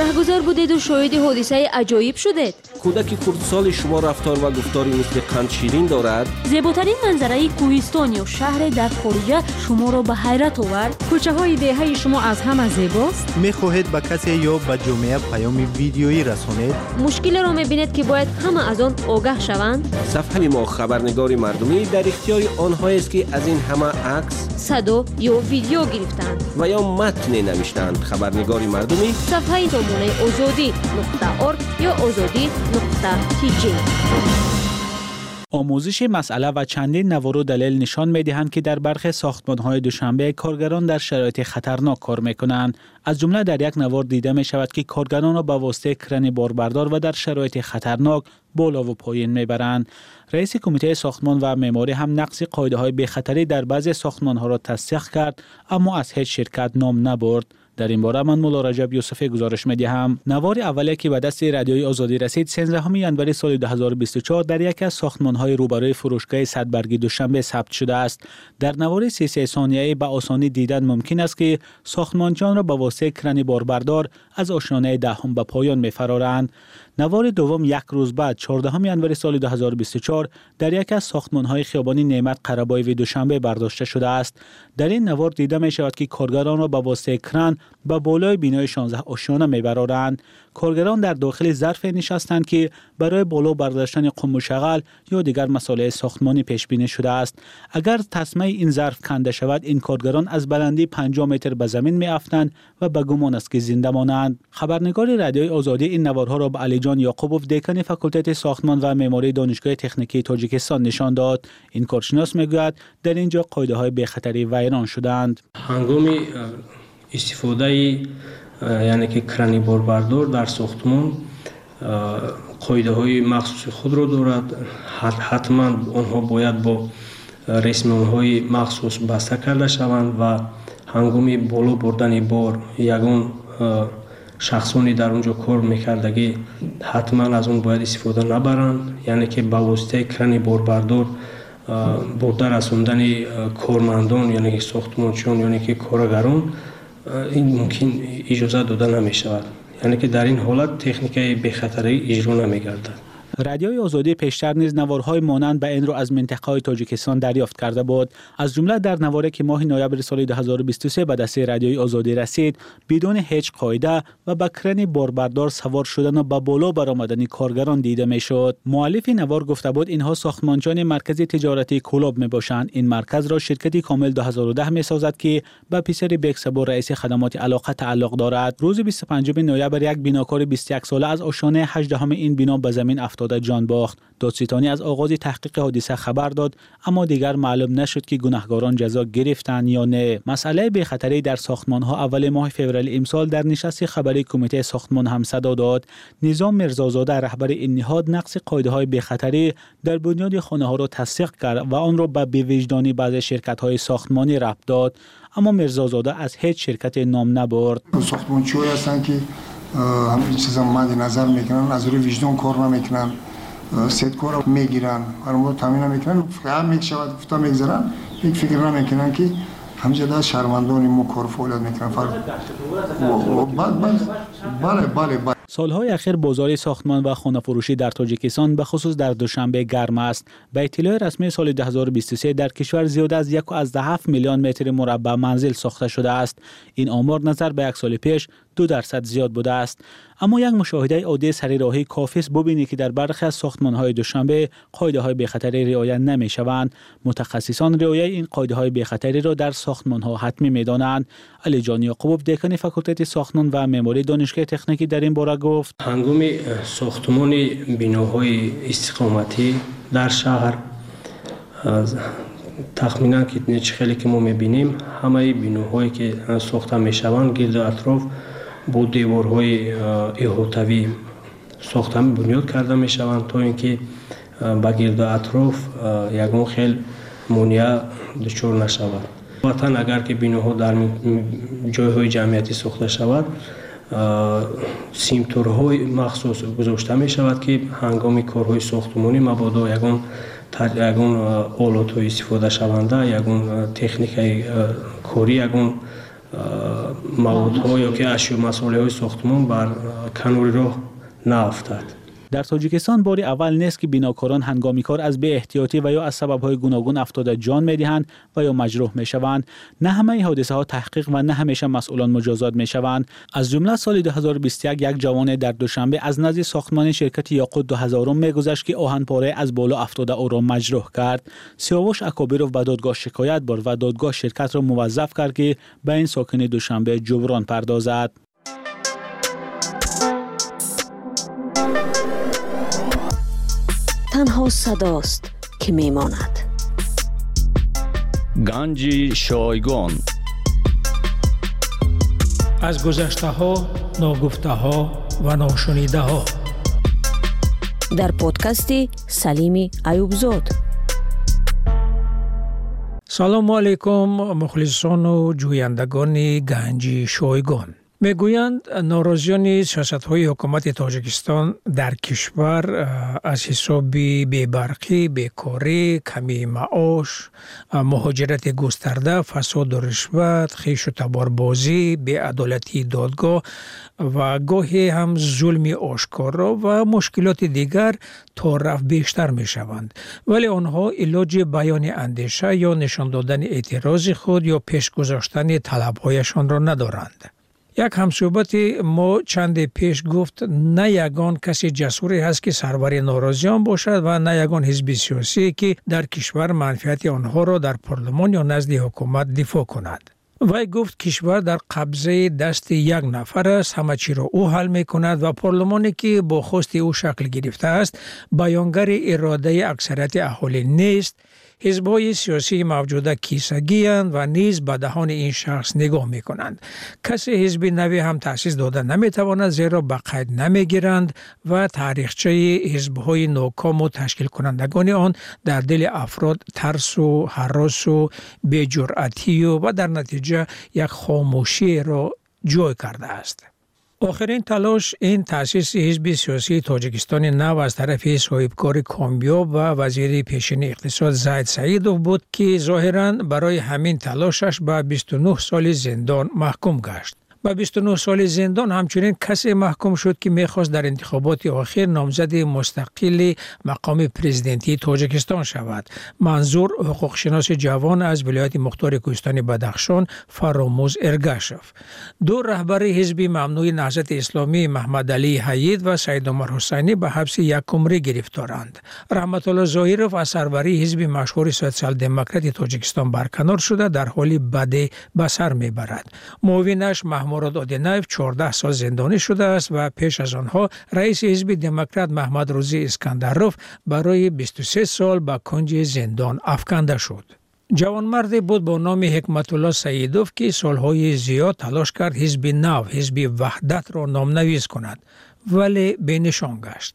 رهگذار بودید و شاید حادثه عجایب شدید. کودک کردسال شما رفتار و گفتاری مثل قند شیرین دارد؟ زیباترین منظره کوهستان یا شهر در خارجه شما را به حیرت آورد. کوچه های دهه شما از همه زیباست؟ می‌خواهید به کسی یا به جامعه پیام ویدیویی رسانید؟ مشکل را می‌بینید که باید همه از آن آگاه شوند؟ صفحه ما خبرنگاری مردمی در اختیار آنها است که از این همه عکس صدا یا ویدیو گرفتند. و یا متن نوشتند. خبرنگاری مردمی صفحه دامونه آزادی نقطه یا آزادی نقطه تیجی آموزش مسئله و چندین نوار و دلیل نشان می دهند که در برخی ساختمان های دوشنبه کارگران در شرایط خطرناک کار می کنند. از جمله در یک نوار دیده می شود که کارگران را به واسطه کرن باربردار و در شرایط خطرناک بالا و پایین می برند. رئیس کمیته ساختمان و معماری هم نقص قایده های بخطری در بعضی ساختمان ها را تصدیق کرد اما از هیچ شرکت نام نبرد. در این باره من مولا رجب یوسفی گزارش می دهم نوار اولی که به دست رادیوی آزادی رسید 13 ینوری سال 2024 در یکی از ساختمان های روبروی فروشگاه صدبرگی دوشنبه ثبت شده است. در نوار 33 ثانیه‌ای به آسانی دیدن ممکن است که ساختمانچان را به واسطه کرن باربردار از آشیانه دهم به پایان میفرارند. نوار دوم یک روز بعد 14 ینوری سال 2024 در یک از های خیابانی نعمت قربای و دوشنبه برداشته شده است. در این نوار دیده می شود که کارگران را به واسطه کرن به بالای بینای 16 آشیانه میبرارند. کارگران در داخل ظرف نشستند که برای بالا برداشتن قم و شغل یا دیگر مسائل ساختمانی پیش بینی شده است. اگر تسمه این ظرف کنده شود این کارگران از بلندی 5 متر به زمین می افتند و به گمان است که زنده مانند. خبرنگار رادیوی آزادی این نوارها را به علی جان یعقوبوف دکان فاکولته ساختمان و معماری دانشگاه تکنیکی تاجیکستان نشان داد. این کارشناس می‌گوید در اینجا قاعده های بخطری ویران شدند. هنگامی استفاده یعنی که کرانی باربردار در ساختمان قایده های مخصوص خود را دارد حتما آنها باید با رسم های مخصوص بسته کرده شوند و هنگامی بالا بردن بار یگان شخصانی در اونجا کار میکردگی حتما از اون باید استفاده نبرند یعنی که با واسطه کرانی باربردار برده رسوندن کارمندان یعنی ساختمانچیان یعنی که کارگران این ممکن اجازه داده نمی شود یعنی که در این حالت تکنیک بخطری اجرا نمی گردد رادیوی آزادی پیشتر نیز نوارهای مانند به این رو از منطقه های تاجیکستان دریافت کرده بود. از جمله در نواره که ماه نوامبر سال 2023 به دست رادیوی آزادی رسید بدون هیچ قاعده و با کرن باربردار سوار شدن و به بالا برآمدن کارگران دیده می‌شد. مؤلف نوار گفته بود اینها ساختمانجان مرکز تجارتی کلوب می باشند این مرکز را شرکتی کامل 2010 می سازد که به پسر بکسبو رئیس خدمات علاقه تعلق دارد. روز 25 نوامبر یک بیناکار 21 ساله از آشانه 18 این بنا به زمین افتاد افتاده جان باخت. دادستانی از آغاز تحقیق حادثه خبر داد اما دیگر معلوم نشد که گناهکاران جزا گرفتند یا نه. مسئله به خطری در ساختمان ها اول ماه فوریه امسال در نشست خبری کمیته ساختمان هم صدا داد نظام مرزازاده رهبر این نهاد نقص قاعده های به خطری در بنیاد خانه ها را تصدیق کرد و آن را به بیوجدانی بعض شرکت های ساختمانی ربط داد اما مرزازاده از هیچ شرکت نام نبرد. ساختمانچی هستند که همین چیزا مد نظر می‌کنن از روی وجدان کار نمی‌کنن سیدکو را می‌گیرن رو تامین می‌کنن فقط می‌شود فتا می‌گذارن یک فکر نمی‌کنن که همجدا شرمندان ما کار فعالیت می‌کنن بله بله بله سالهای اخیر بازار ساختمان و خانه فروشی در تاجیکستان به خصوص در دوشنبه گرم است. به اطلاع رسمی سال 2023 در کشور زیاد از یک از میلیون متر مربع منزل ساخته شده است. این آمار نظر به یک سال پیش دو درصد زیاد بوده است. اما یک مشاهده عادی سری راهی کافی است ببینید که در برخی از ساختمان های دوشنبه قاعده های بخطری رعایت نمی شوند متخصصان رعایت این قاعده های بخطری را در ساختمان ها حتمی می دانند علی جان یعقوب دکان فاکولته ساختمان و معماری دانشگاه تکنیکی در این باره گفت. هنگام ساختمان بیناهای استقامتی در شهر تخمینا که خیلی که ما می‌بینیم همه بینوهایی که ساخته می‌شوند گرد اطراف бо деворҳои иҳотавӣ сохта бунёд карда мешаванд то ин ки ба гирду атроф ягон хел монеа дучор нашавад. Ватан агар ки биноҳо дар ҷойҳои ҷамъиятӣ сохта шавад симторҳои махсус гузошта мешавад ки ҳангоми корҳои сохтмонӣ мабодо ягон ягон олотҳои истифодашаванда ягон техникаи корӣ ягон маводҳо ё ки ашё масъолияҳои сохтмон бар канори роҳ наафтад در تاجیکستان باری اول نیست که بیناکاران هنگامی کار از بی احتیاطی و یا از سببهای گوناگون افتاده جان می‌دهند و یا مجروح می‌شوند. نه همه حادثه ها تحقیق و نه همیشه مسئولان مجازات می‌شوند. از جمله سال 2021 یک جوان در دوشنبه از نزد ساختمان شرکت یاقوت 2000 میگذشت که آهنپاره از بالا افتاده او را مجروح کرد. سیاوش اکابیروف به دادگاه شکایت برد و دادگاه شرکت را موظف کرد که به این ساکن دوشنبه جبران پردازد. танҳо садост ки мемонад. Ганҷи шойгон. Аз гузаштаҳо ногуфтаҳо ва ношунидаҳо дар подкасти салими аюбзод салому алайкум мухлисону ҷӯяндагони ганҷи шойгон мегӯянд э, норозиёни сиёсатҳои ҳукумати тоҷикистон дар кишвар э, аз ҳисоби бебарқӣ бекорӣ камии маош э, муҳоҷирати густарда фасоду ришват хишу таборбозӣ беадолатии додгоҳ ва гоҳе ҳам зулми ошкоро ва мушкилоти дигар тораф бештар мешаванд. Вале онҳо илоҷи баёни андеша ё нишон додани эътирози худ ё пеш гузоштани талабҳояшонро надоранд як ҳамсӯҳбати мо чанде пеш гуфт на ягон касе ҷасуре ҳаст ки сарвари норозиён бошад ва на ягон ҳизби сиёсие ки дар кишвар манфиати онҳоро дар порлумон ё назди ҳукумат дифоъ кунад вай гуфт кишвар дар қабзаи дасти як нафар аст ҳамачиро ӯ ҳал мекунад ва порлумоне ки бо хости ӯ шакл гирифтааст баёнгари иродаи аксарияти аҳолӣ нест حزبهای سیاسی موجوده کیسگی و نیز به دهان این شخص نگاه می کنند. کسی حزب نوی هم تأسیس داده نمی تواند زیرا به قید نمی گیرند و تاریخچه حزبهای ناکام و تشکیل کنندگان آن در دل افراد ترس و حراس و بیجرعتی و, و در نتیجه یک خاموشی را جای کرده است. آخرین تلاش این تاسیس حزب سیاسی تاجیکستان نو از طرف صاحبکار کامیاب و وزیر پیشین اقتصاد سعیدوف بود که ظاهرا برای همین تلاشش به 29 سال زندان محکوم گشت. با 29 سال زندان همچنین کسی محکوم شد که می‌خواست در انتخابات آخر نامزد مستقل مقام پرزیدنتی تاجیکستان شود. منظور حقوق شناس جوان از ولایت مختار کوهستان بدخشان فراموز ارگاشف. دو رهبر حزب ممنوع نهضت اسلامی محمد علی حید و سید عمر حسینی به حبس یک عمره گرفتارند. رحمت الله ظاهرов از سروری حزب مشهور سوسیال دموکرات تاجیکستان برکنار شده در حالی بده به سر می‌برد. معاونش محمود مراد آدینایف 14 سال زندانی شده است و پیش از آنها رئیس حزب دموکرات محمد روزی اسکندروف برای 23 سال به کنج زندان افکنده شد. جوانمردی بود با نام حکمت الله سیدوف که سالهای زیاد تلاش کرد حزب نو حزب وحدت را نامنویس کند ولی به نشان گشت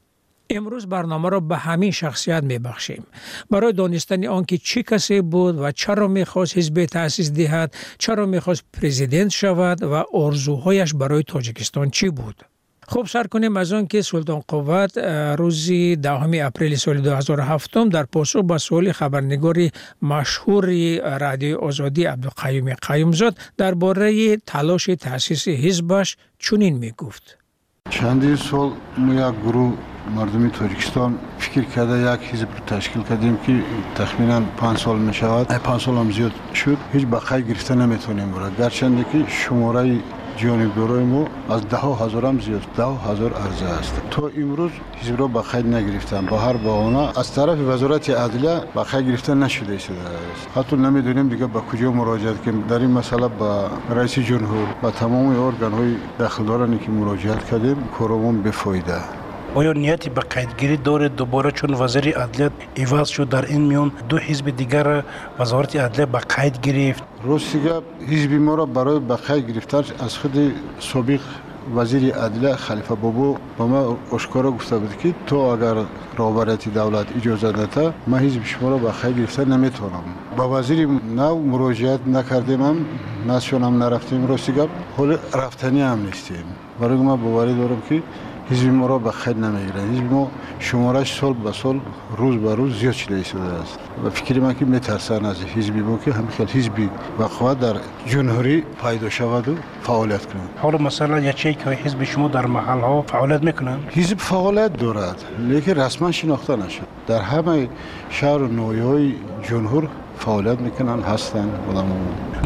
امروز برنامه را به همین شخصیت می بخشیم. برای دانستن آنکه چی کسی بود و چرا می‌خواست حزب تأسیس دهد، چرا می‌خواست پرزیدنت شود و آرزوهایش برای تاجیکستان چی بود. خوب سر کنیم از آن که سلطان قوت روزی دهم اپریل سال 2007 در پاسخ به سوال خبرنگار مشهور رادیو آزادی عبدالقیوم قیومزاد درباره تلاش تاسیس حزبش چنین می گفت چندین سال ما یک گروه مردمی تاجیکستان فکر کرده یک حزب رو تشکیل کردیم که تخمینا پنج سال می شود پنج سال هم زیاد شد. هیچ بقای گرفته نمی‌تونیم برای. گرچنده که شماره جانبدارای ما از ده هزار هم زیاد ده هزار عرضه است. تا امروز حزب را به نگرفتن با هر بهانه از طرف وزارت عدلیه به خیر گرفته نشده شده است. حتی نمی‌دونیم دیگه به کجا مراجعت کنیم. در این مسئله با رئیس جمهور و تمام ارگان های داخلدارانی که مراجعت کردیم کارمون بفایده. آیا نیتی به قیدگیری داره دوباره چون وزیر عدلیت ایواز شد در این میون دو حزب دیگر وزارت عدلیه به قید گرفت؟ روسیگا حزب ما را برای به قید گرفتن از خود سابق وزیر عدلیه خلیفه بابو با ما اشکارا گفته بود که تو اگر رهبریت دولت اجازه نده ما حزب شما را به خیر گرفتن نمی‌تونم. با وزیر نو مراجعت نکردیم هم نشونم نرفتیم روسیگا حال رفتنی هم نیستیم. برای ما باوری دارم که حزب ما را به خیر نمی‌گیره حزب ما شمارش سال به سال روز به روز زیاد شده ایستاده است. و فکر من که میترسن از حزبی ما که همین خیلی حزبی وقوع در جمهوری پیدا شود و فعالیت کنند حالا مثلا یه که حزب شما در محل ها فعالیت می‌کنن؟ حزب فعالیت دارد لیکن رسما شناخته نشد. در همه شهر و نویه های جمهور فعالیت می‌کنن هستن آدم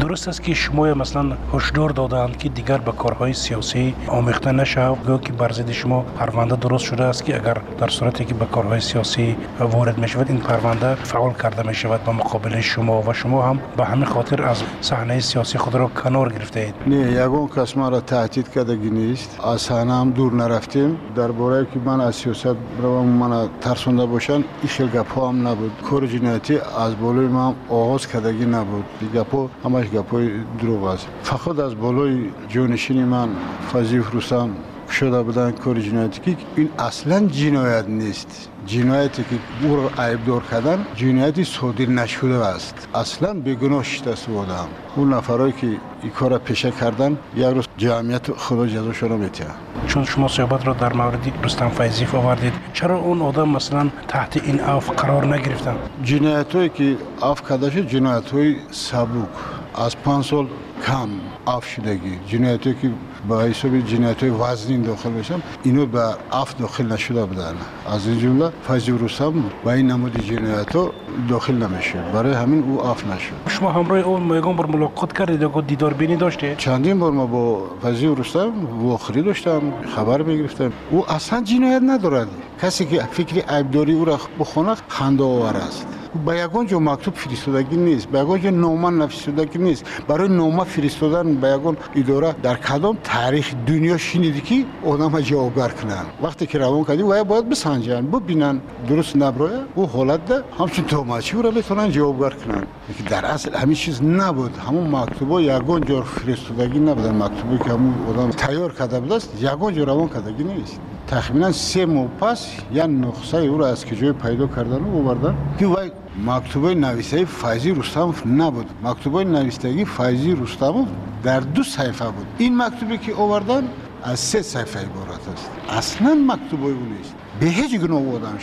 درست است که شما مثلا هشدار دادند که دیگر به کارهای سیاسی آمیخته نشه گویا که بر ضد شما پرونده درست شده است که اگر در صورتی که به کارهای سیاسی وارد می شود این پرونده فعال کرده می شود به مقابل شما و شما هم به همین خاطر از صحنه سیاسی خود را کنار گرفته اید. نه یگون کس ما را تهدید کردگی نیست. از صحنه هم دور نرفتیم. درباره که من از سیاست روم من ترسونده باشن این خیلی گپ هم نبود. کار جنایتی از بالای ما آغاز کردگی نبود. گپا همش گپای دروغ است. فقط از بالای جانشین من فضیف رستم شده بودن کار جنایتی که این اصلا جنایت نیست. جنایتی که او را عیبدار کردن جنایتی صادر نشده است. اصلا بگناه شده بودم اون نفرایی که این کار پیشه کردن یک روز جمعیت خدا جزاشون رو میتیه چون شما صحبت را در مورد رستم فیضیف آوردید چرا اون آدم مثلا تحت این اف قرار نگرفتن؟ جنایت هایی که اف کرده شد جنایت های سبوک از پنج سال کم اف شدگی جنایت که با حساب جنایت های وزنین داخل بشم اینو به اف داخل نشده بودن. از این جمله فیضی رستم با این نمود جنایت ها داخل نمیشه. برای همین او اف نشد. شما همراه اون میگم بر ملاقات کردید و دیدار بینی داشته چندین بار ما با فیضی رستم واخری داشتم خبر می‌گرفتم. او اصلا جنایت ندارد. کسی که فکری عیبداری او را بخونه خنده آور است. به یگان جا مکتوب فرستادگی نیست به یگان جا نامه نفرستادگی نیست برای نامه فرستادن به یگان اداره در کدام تاریخ دنیا شنیدی که آدم جوابگر کنن وقتی که روان کردی و باید بسنجن ببینن درست نبرای او حالت ده همچون توماچی را بتونن جوابگر کنن در اصل همین چیز نبود همون مکتوبا یگان جا فرستادگی نبودن مکتوبی که همون آدم تیار کرده بود است یگان جا روان کردگی نیست تخمینا سه ماه پس یا نقصه او را از کجای پیدا کردن و آوردن که وای مکتوبه نویسه فایزی رستموف نبود مکتوبه نویسندگی فایزی رستموف در دو صفحه بود این مکتوبی که آوردن از سه صفحه عبارت است اصلا مکتوبه او نیست به هیچ گناه آدم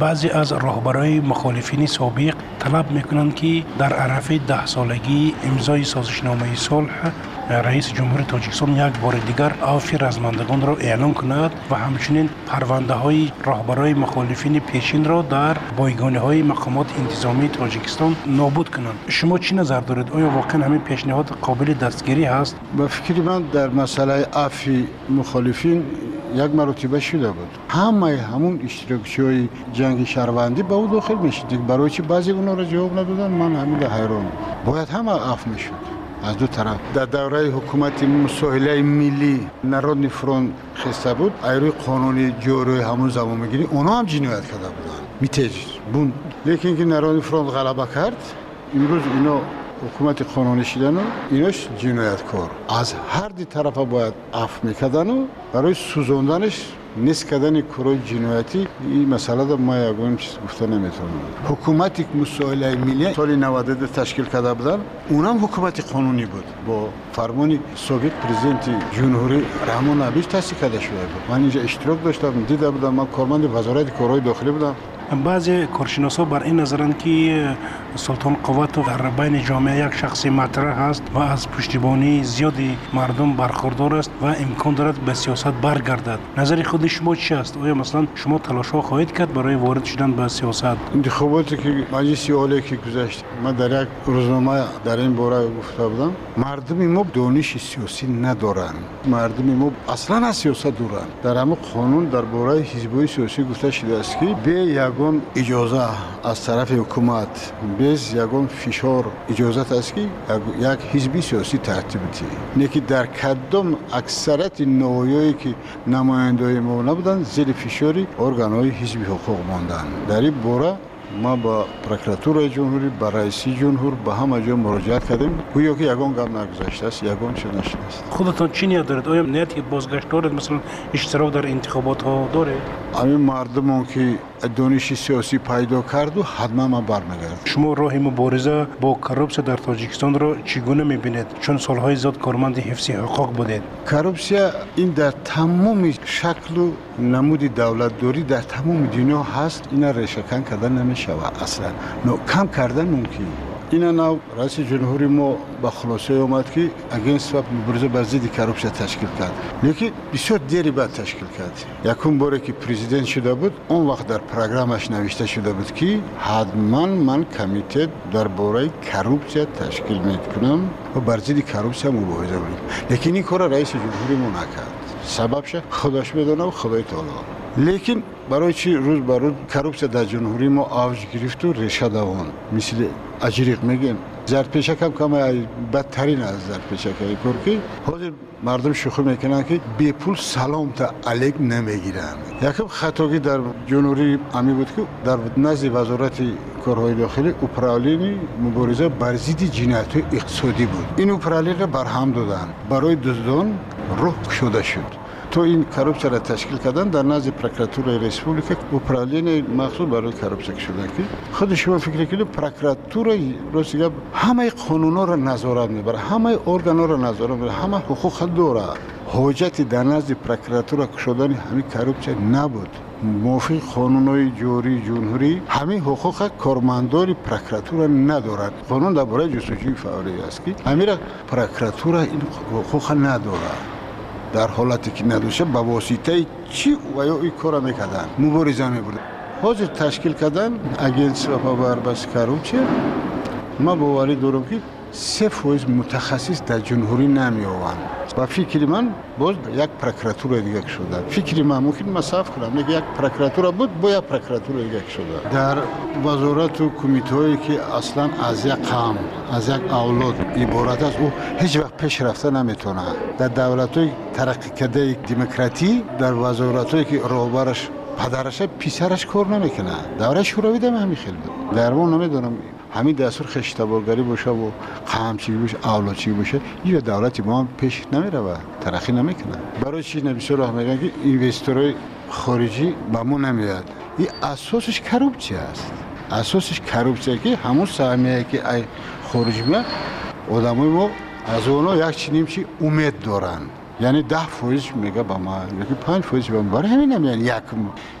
بعضی از راهبرای مخالفین سابق طلب می‌کنند که در عرفه ده سالگی امضای سازشنامه صلح رئیس جمهوری تاجیکستان یک بار دیگر عفو رزمندگان را اعلام کند و همچنین پرونده های راهبرای مخالفین پیشین را در بایگانه های مقامات انتظامی تاجیکستان نابود کنند. شما چی نظر دارید؟ آیا واقعا همین پیشنهاد قابل دستگیری هست؟ به فکر من در مسئله عفو مخالفین یک مرتبه شده بود. همه همون اشتراکچی های جنگ شهروندی به او داخل می‌شد. برای چی بعضی اونا را جواب ندادن؟ من همین حیران. باید همه عفو می‌شد. از دو طرف. در دوره حکومت مساهله ملی نرودنی فرون خسته بود. ایروی قانونی جوروی همون زمان می‌گیری اونا هم جنایت کرده بودن. میتیج بون لیکن که نرودنی فرون غلبه کرد امروز اینا حکومت قانونی شدن و ایناش جنایتکار. از هر دی طرف باید عفو می‌کردن و برای سوزوندنش نیست کردن کروی جنایتی این مسئله در ما یگان چیز گفته نمی‌تونم. حکومتی که مسائل ملی سال 92 تشکیل کرده بودن اونم حکومت قانونی بود. با فرمان سوویت پرزیدنت جمهوری رحمان ابیش تاسیس کرده شده بود. من اینجا اشتراک داشتم دیده بودم من کارمند وزارت کارهای داخلی بودم. بعضی کارشناسا بر این نظرند که سلطان قوت در بین جامعه یک شخصی مطرح است و از پشتیبانی زیادی مردم برخوردار است و امکان دارد به سیاست برگردد. نظر خود شما چی است؟ آیا مثلا شما تلاش ها خواهید کرد برای وارد شدن به سیاست؟ انتخاباتی که مجلس عالی که گذشت ما در یک روزنامه در این باره گفته بودم مردم ما دانش سیاسی ندارند مردم ما اصلا از سیاست دورند در همه قانون در باره حزب سیاسی گفته شده است که به یگان اجازه از طرف حکومت без ягон фишор иҷозат аст ки як ҳизби сиёсӣ тартиб диҳӣ не ки дар кадом аксарияти ноҳияе ки намояндаҳои мо набуданд зери фишори органҳои ҳизби ҳуқуқ монданд дар ин бора ما با پروکراتورای جمهوری با رئیسی جمهور با همه جا مراجعت کردیم گویا که یگان گام نگذاشته است یگان چه نشده است خودتان چی نیت دارید آیا نیت بازگشت دارید مثلا اشتراک در انتخابات ها داره همین مردم که دانش سیاسی پیدا کرد و حتما ما برمیگرد شما راه مبارزه با کروپسیا در تاجیکستان را چگونه می‌بینید؟ چون سالهای زیاد کارمند حفظ حقوق بودید. کروپسیا این در تمام شکل و نمود دولت دوری در تمام دنیا هست. اینا ریشهکن کردن نمی‌شود اصلا. نو کم کردن ممکن. اینا نو رئیس جمهوری ما با خلاصه اومد که اگینست و مبارزه بر ضد کروپسیا تشکیل کرد. لیکن بسیار دیری بعد تشکیل کرد. یکم باره که پرزیدنت شده بود اون وقت در پروگرامش نوشته شده بود که حتما من کمیته در باره کروپسیا تشکیل می‌کنم و بر ضد کروپسیا مبارزه کنم لیکن این کار رئیس جمهوری ما نکرد. سببش خودش بدونه و خدای تعالی. لیکن برای چی روز بر روز کروپسیا در جمهوری ما آوج گرفت و ریشه دوان مثل اجریق میگیم زرپیشک هم کم بدترین از زرپیشک های که حاضر مردم شوخی می‌کنن که بی پول سلام تا علیک نمی‌گیرن یکم خطاگی در جنوری امی بود که در نزد وزارت کارهای داخلی اپرالین مبارزه بر ضد جنایت اقتصادی بود این اپرالین را برهم دادن برای دزدان روح شده شد تو این کروپسیا را تشکیل کردن در نزد پروکراتور ریسپوبلیکا اپرالین مخصوص برای کروپسیا شدن که خود شما فکر کنید پروکراتور روسیه همه قانونا را نظارت می‌بره همه ارگانا را نظارت می‌بره همه حقوق داره حجت در نزد پروکراتور شدن همین کروپسیا نبود. موافق قانونهای جوری جمهوری همین حقوق کارمندان پروکراتور ندارد قانون درباره جستجوی فعالی است که همین پروکراتور این حقوق ندارد در حالتی که ندوشه به واسطه چی و یا این کار می‌کردن؟ مبارزه میبردن حاضر تشکیل کردن اگنس و پاور بس کروچه ما باوری دارم که سه فویز متخصص در جمهوری نمی آوند و فکر من باز یک پروکراتور دیگه شده. فکر من ممکن مصاف کنم. یک پروکراتور بود با یک پروکراتور دیگه شده. در وزارت و کمیته هایی که اصلا از یک قام از یک اولاد عبارت است او هیچ وقت پیش رفته نمی‌تونه. در دولت های ترقی کرده دموکراتی در وزارت هایی که روبرش پدرش پیسرش کار نمی‌کنه. دوره شوروی دم همین خیلی بود. در نمی‌دونم همین دستور خشتبارگری باشه و قمچی باشه اولادچی باشه این دولتی ما پیش نمیره و ترقی نمی‌کنه برای چی نبیسه راه میگن که اینوستورهای خارجی به ما نمیاد؟ این اساسش کروپچی است. اساسش کروپچی که همون سهمیه که خارجی میاد آدمای ما از اونا یک چی چی امید دارن یعنی ده فویز میگه با ما یکی پنج فویز با ما. برای هم یعنی یک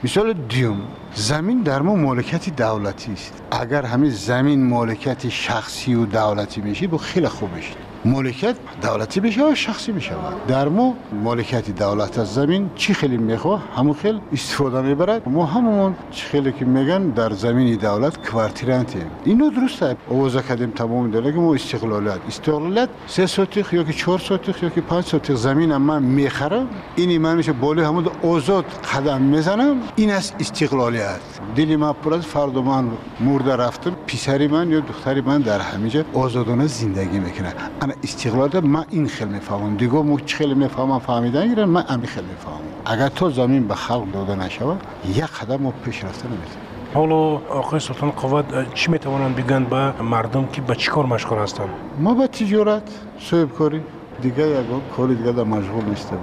مثال دیوم زمین در ما مالکیت دولتی است. اگر همین زمین مالکیت شخصی و دولتی میشه با خیلی خوب است مالکیت دولتی بشه شخصی میشه؟ در ما مالکیت دولت از زمین چی خیلی می‌خواه؟ همون خیلی استفاده می‌برد ما همون چی خیلی که میگن در زمین دولت کوارتیرانتی اینو درسته. آوازه کردیم تمام دلگی ما استقلالیت استقلالیت سه سوتیخ یا که چهار سوتیخ یا که پنج سوتیخ زمین من می‌خرم. اینی من میشه بالی همون آزاد قدم می‌زنم. این است استقلالیت. دلی من پر از فرد من مرده رفتم. پیسری من یا دختری من در همینجا آزادانه زندگی می‌کنه. انا استقلال من این خیلی می‌فهمم دیگه مو خیلی می‌فهمم فهمیدن گیرن من امی خیلی می‌فهمم اگر تو زمین به خلق داده نشود یک قدم ما پیش رفته نمی‌تونیم حالا آقای سلطان قوت چی می‌توانند بگن به مردم که به چی کار مشغول هستند؟ ما به تجارت صاحب کاری. دیگه یک کار دیگه در مشغول نیسته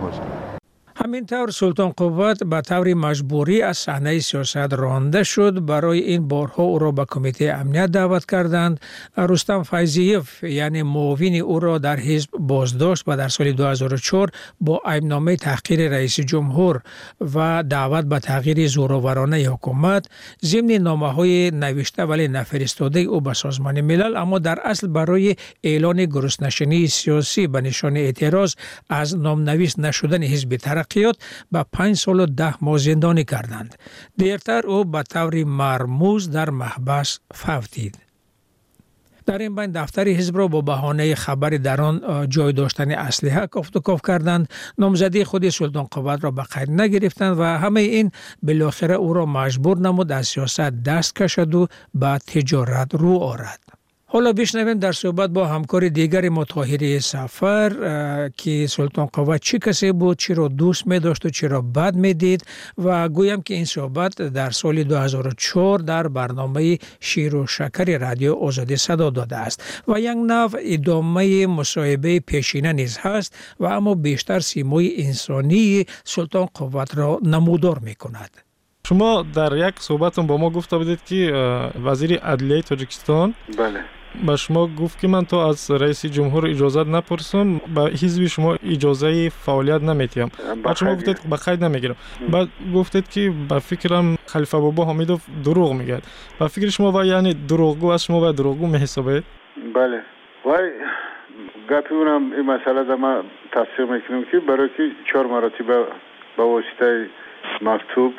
باز همینطور سلطان قوت به طور مجبوری از صحنه سیاست رانده شد. برای این بارها او را به کمیته امنیت دعوت کردند رستم فیضیف یعنی معاون او را در حزب بازداشت و در سال 2004 با ایبنامه تحقیر رئیس جمهور و دعوت به تغییر زورآورانه حکومت ضمن نامه های نوشته ولی نفرستاده او به سازمان ملل اما در اصل برای اعلان گرسنشینی سیاسی به نشان اعتراض از نامنویس نشدن حزب ترقیات به پنج سال و ده ماه زندانی کردند. دیرتر او به طور مرموز در محبس فوتید. در این بین دفتر حزب را با بهانه خبر در آن جای داشتن اسلحه کافت و کاف کردند نامزدی خود سلطان قوت را به قید نگرفتند و همه این بالاخره او را مجبور نمود از سیاست دست کشد و به تجارت رو آرد ҳоло бишнавем дар суҳбат бо ҳамкори дигари мо тоҳири сафар ки султонқова чӣ касе буд чиро дӯст медошту чиро бад медид ва гӯям ки ин суҳбат дар соли 2004 дар барномаи ширу шакари радио озодӣ садо додааст. Ва як нав идомаи мусоҳибаи пешина низ ҳаст ва аммо бештар симои инсонии султонқувватро намудор мекунад. Шумо дар як суҳбатон бо мо гуфта будед ки вазири адлияи тоҷикистон бале. به شما گفت که من تو از رئیس جمهور اجازه نپرسم به حزب شما اجازه فعالیت نمیتیم بعد شما گفتید به خیر نمی‌گیرم. بعد گفتید که به فکرم خلیفه بابا حمیدوف دروغ میگه. به فکر شما و یعنی دروغگو از شما و دروغگو میحسابید بله. وای گپی اونم این مسئله در ما تصدیق می‌کنم که برای که چهار مراتب به واسطه مکتوب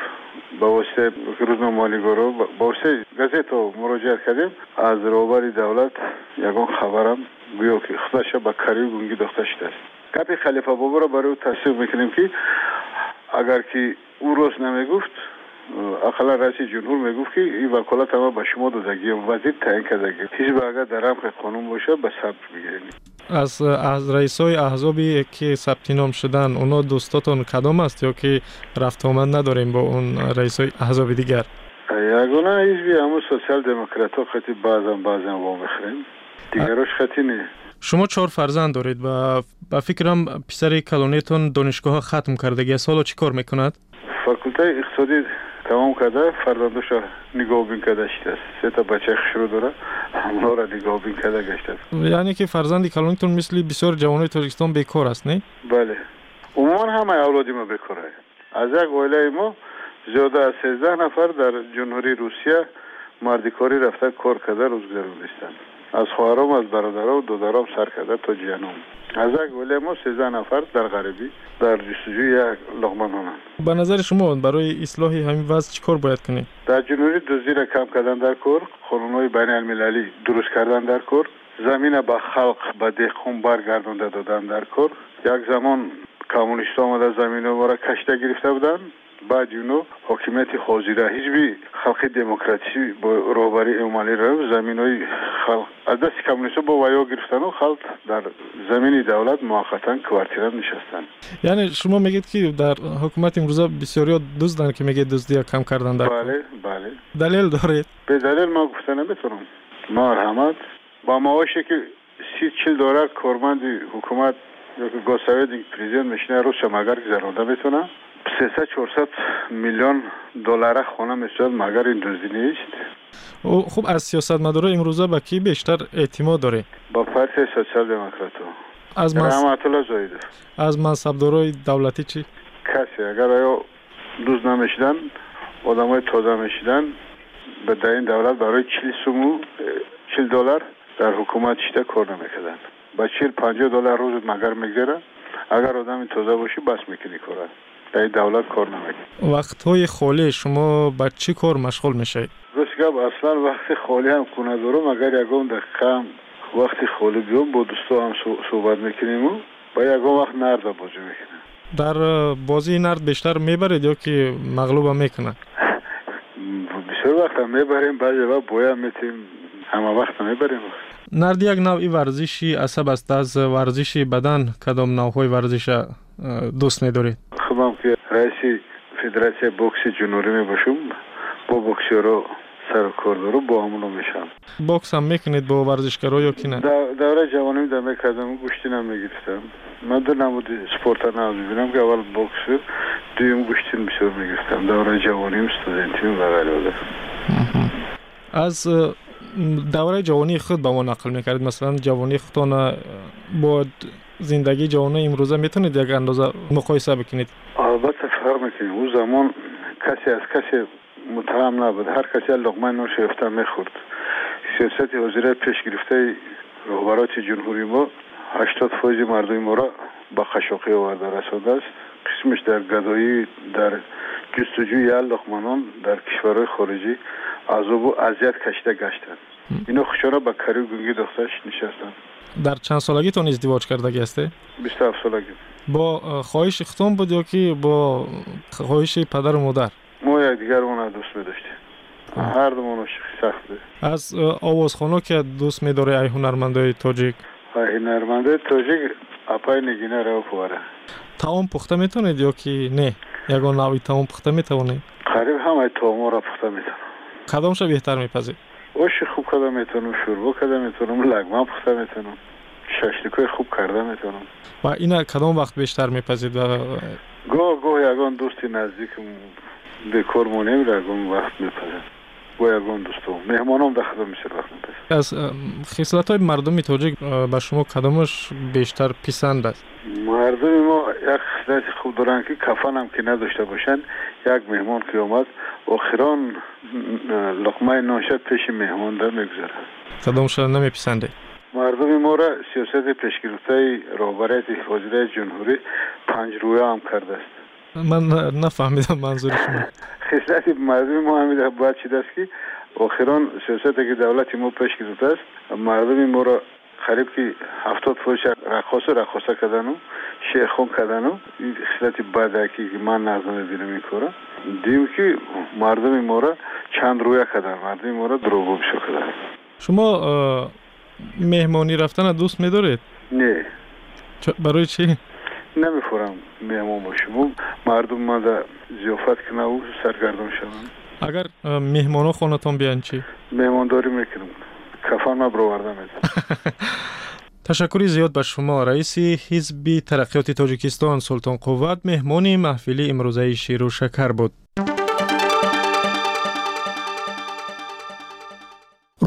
با واسطه روزنامه مالیگورو با واسطه گازت مراجعه کردیم. از روبری دولت یگان خبرم گویا که خودش به کاری گونگی داخته شده است. گپی خلیفه بابا را برای او تصدیق می‌کنیم که اگر که او روز نمی‌گفت اقلا رئیس جمهور می‌گفت که این وکالت ما به شما دادگی وزیر تعیین کردگی. حزب اگر در رمق قانون باشه به ثبت بگیرید از از رئیس های احزابی که ثبت نام شدن اونا دوستاتون کدام است یا که رفت آمد نداریم با اون رئیس های احزاب دیگر؟ یگانه حزبی همون سوسیال دموکرات ها خطی بعضم بعضم با می‌خریم دیگرش خطی نه شما چهار فرزند دارید و با فکرم پسر کلونیتون دانشگاه ختم کردگی است حالا چی کار می‌کند؟ فاکولته اقتصادی تمام کرده فرزندش نگاه بین کرده شده. سه تا بچه خشرو داره همونا را نگاه بین کرده گشته. یعنی که فرزندی کلونتون مثل بسیار جوانای تاجیکستان بیکار است نه؟ بله. عموما همه اولادی ما بیکاره از یک اوله ما زیاده از 13 نفر در جمهوری روسیه مردیکاری رفته کار کرده روزگار نیستند از خواهرام از برادرام و دودرام سر کرده تا جنوم از یک ولی ما سیزده نفر در غریبی در جستجوی یک لغمه نانند به نظر شما برای اصلاح همین وضع چیکار باید کنیم؟ در جنوبی دزدی را کم کردن در کار قانونهای بین المللی درست کردن در کار زمین به خلق به دهقان برگردانده دادن در کار یک زمان کمونیست آمده زمین ما را کشته گرفته بودند بعد اونو حاکمیت حاضره حزبی خلق دموکراسی با روبری عملی را زمین های خلق. از دست کمونیست با ویا گرفتن و خلق در زمین دولت موقتا کوارتیرا نشستن. یعنی شما میگید که در حکومت امروزه بسیاری دزدن که میگه دزدی کم کردن در بله بله. دلیل دارید؟ به دلیل ما گفتن نمی‌تونم. مرحمت با معاشی که سی چل دلار کارمند حکومت یا که گوسوید پرزیدنت میشنه روز مگر گذرانده می‌تونه. 300 400 میلیون دلار خانه می‌شد مگر این دزدی نیست؟ خب از سیاست مدارا امروزه به کی بیشتر اعتماد داره؟ با پارتی سوسیال دموکرات از. رحمت الله از منصبدارای دولتی چی؟ کسی اگر آیا دوز نمی‌شدن آدمای تازه می‌شدن به در این دولت برای 40 سومو 40 دلار در حکومت شده کار نمی‌کردن. با 40 50 دلار روز مگر میگذره؟ اگر آدم تازه باشی بس می‌کنی کار ای دولت کار نمی‌کنه. وقت های خالی شما با چی کار مشغول میشید راست گپ اصلا وقت خالی هم کنه دارم. اگر یکم دقیقه وقت خالی بیام با دوستا هم صحبت می‌کنیم و با یکم وقت نرد بازی می‌کنیم در بازی نرد بیشتر می‌برید یا که مغلوب هم می‌کنه؟ بسیار وقت هم می‌بریم. بعضی وقت بویا میتیم همه وقت می‌بریم. نرد یک نوعی ورزشی عصب است. از ورزش بدن کدام نوعهای ورزش دوست میدارید؟ که رئیس فدراسیون بوکس جنوبی می باشم با بوکسورا سر کار دارو با همونو میشم. بوکس هم می‌کنید با ورزشکارا یا کی نه؟ دوره جوانی در می‌کردم گوشتی نمی‌گرفتم من در نمود سپورت نه ببینم که اول بوکس دویم گوشتی بسیار می‌گرفتم دوره جوانیم استودنتیم و غیره از دوره جوانی خود با ما نقل می‌کردید. مثلا جوانی خودتان با زندگی جوانی امروزه می‌تونید یک اندازه مقایسه بکنید؟ البته فرق می‌کنید اون زمان کسی از کسی متهم نبود. هر کسی لقمه نوش یافته می‌خورد. سیاست وزیر پیش گرفته رهبرات جمهوری ما 80 فوز مردم ما را با خشاقی آورده رسانده است. قسمش در گدایی در جستجوی لقمانان در کشورهای خارجی عذاب و اذیت کشیده گشتند اینا خوشانه با کری گنگی دخترش نشستند در چند سالگی تون ازدواج کردگی هسته؟ 27 سالگی با خواهش ختم بود یا که با خواهش پدر و مادر؟ ما یک دیگر اون دوست می داشتیم هر دومون سخت بود از آوازخانه که دوست می داره ای هنرمندای تاجیک؟ ای هنرمندای تاجیک اپای نگینه رو پواره تاون پخته می‌تونید یا که نه؟ یگان نوی تاون پخته می‌تونید؟ قریب همه تاون را پخته می‌تونم کدامش بهتر میپذید؟ اوش خوب کرده می‌تونم شوربا کرده می‌تونم لگمه پخته می‌تونم ششلیکای خوب کرده می‌تونم و اینا کدام وقت بیشتر میپذید و گاه گاه یگان دوستی نزدیکم به کار مو نمیره اگان وقت میپذید گاه یگان دوستم مهمانم در خدا میشه از خصلت های مردم تاجیک به شما کدامش بیشتر پسند است مردم ما یک خصلت خوب دارن که کفن هم که نداشته باشن یک مهمان که آمد آخران لقمه ناشد پیش مهمان در می‌گذاره کدامش نمیپسنده مردم ما را سیاست پیشگرفته رهبریت وزیر جمهوری پنج رویه هم کرده است من نفهمیدم منظور شما. خصلت مردم ما همیده باید چیده است که آخران سیاست که دولت ما پیش گرفته است مردم ما را قریب که هفتاد فوش رقاص رقاصه کردن و شیخون کردن و این خصلت بدکی که من نظر بینم این کارا دیم که مردم ما را چند رویه کردن مردم ما را دروغو بشو کردن. شما مهمانی رفتن دوست میدارید؟ نه. برای چی؟ намефурам меҳмон бошем. Мардум мада зиёфат кинаву саргардон шаванд агар э, меҳмоно хонатон биён чӣ? Меҳмондорӣ мекунам. Кафан маброварда медам *laughs* ташаккури зиёд ба шумо. Раиси ҳизби тараққиёти тоҷикистон султонқувват меҳмони маҳфили имрӯзаи ширу шакар буд.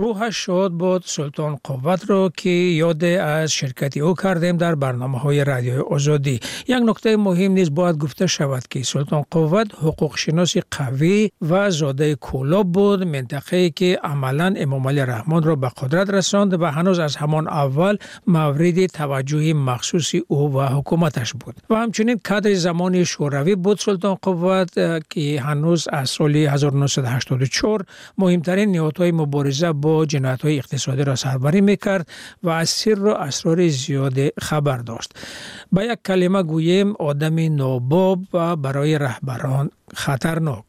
روحش شاد بود سلطان قوت را که یاد از شرکتی او کردیم در برنامه های رادیوی آزادی. یک نکته مهم نیز باید گفته شود که سلطان قوت حقوق شناسی قوی و زاده کولاب بود منطقه که عملا امام علی رحمان را به قدرت رساند و هنوز از همان اول مورد توجه مخصوصی او و حکومتش بود. و همچنین کادر زمان شوروی بود سلطان قوت که هنوز از سال 1984 مهمترین نهادهای مبارزه با جنایت های اقتصادی را سربری می‌کرد و از سر و اسرار زیاد خبر داشت. با یک کلمه گویم آدم ناباب و برای رهبران خطرناک.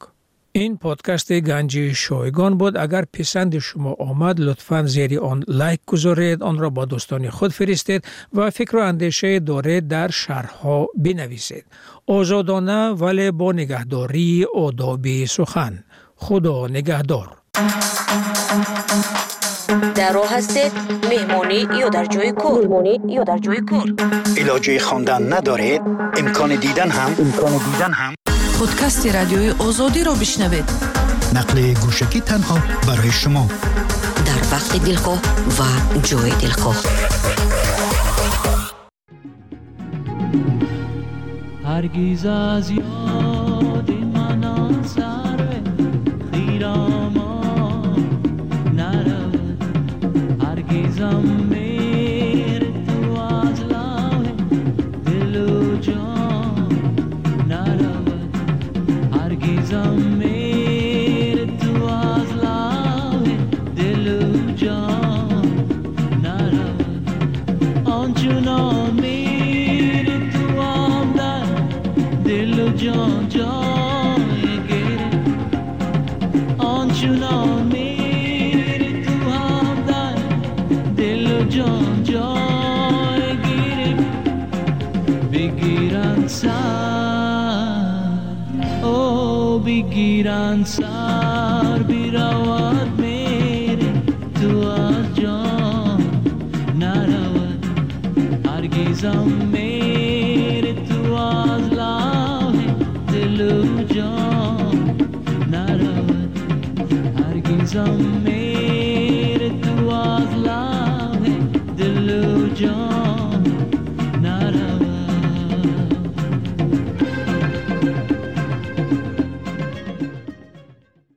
این پادکست گنجی شایگان بود. اگر پسند شما آمد لطفا زیر آن لایک گذارید آن را با دوستان خود فرستید و فکر و اندیشه دارید در شرحها بنویسید. آزادانه ولی با نگهداری آدابی سخن. خدا نگهدار. در راه هستید. مهمانی یا در جای کور مهمانی یا در جای کور علاجه خواندن ندارید امکان دیدن هم. امکان دیدن هم. پادکست رادیوی آزادی را بشنوید. نقل گوشکی تنها برای شما. در وقت دلخواه و جای دلخواه. هرگیز از یاد من سر خیرام come بگیرن سر بیرود میری تو از جان نرود هرگیزم میری تو از لاه دل و جان نرود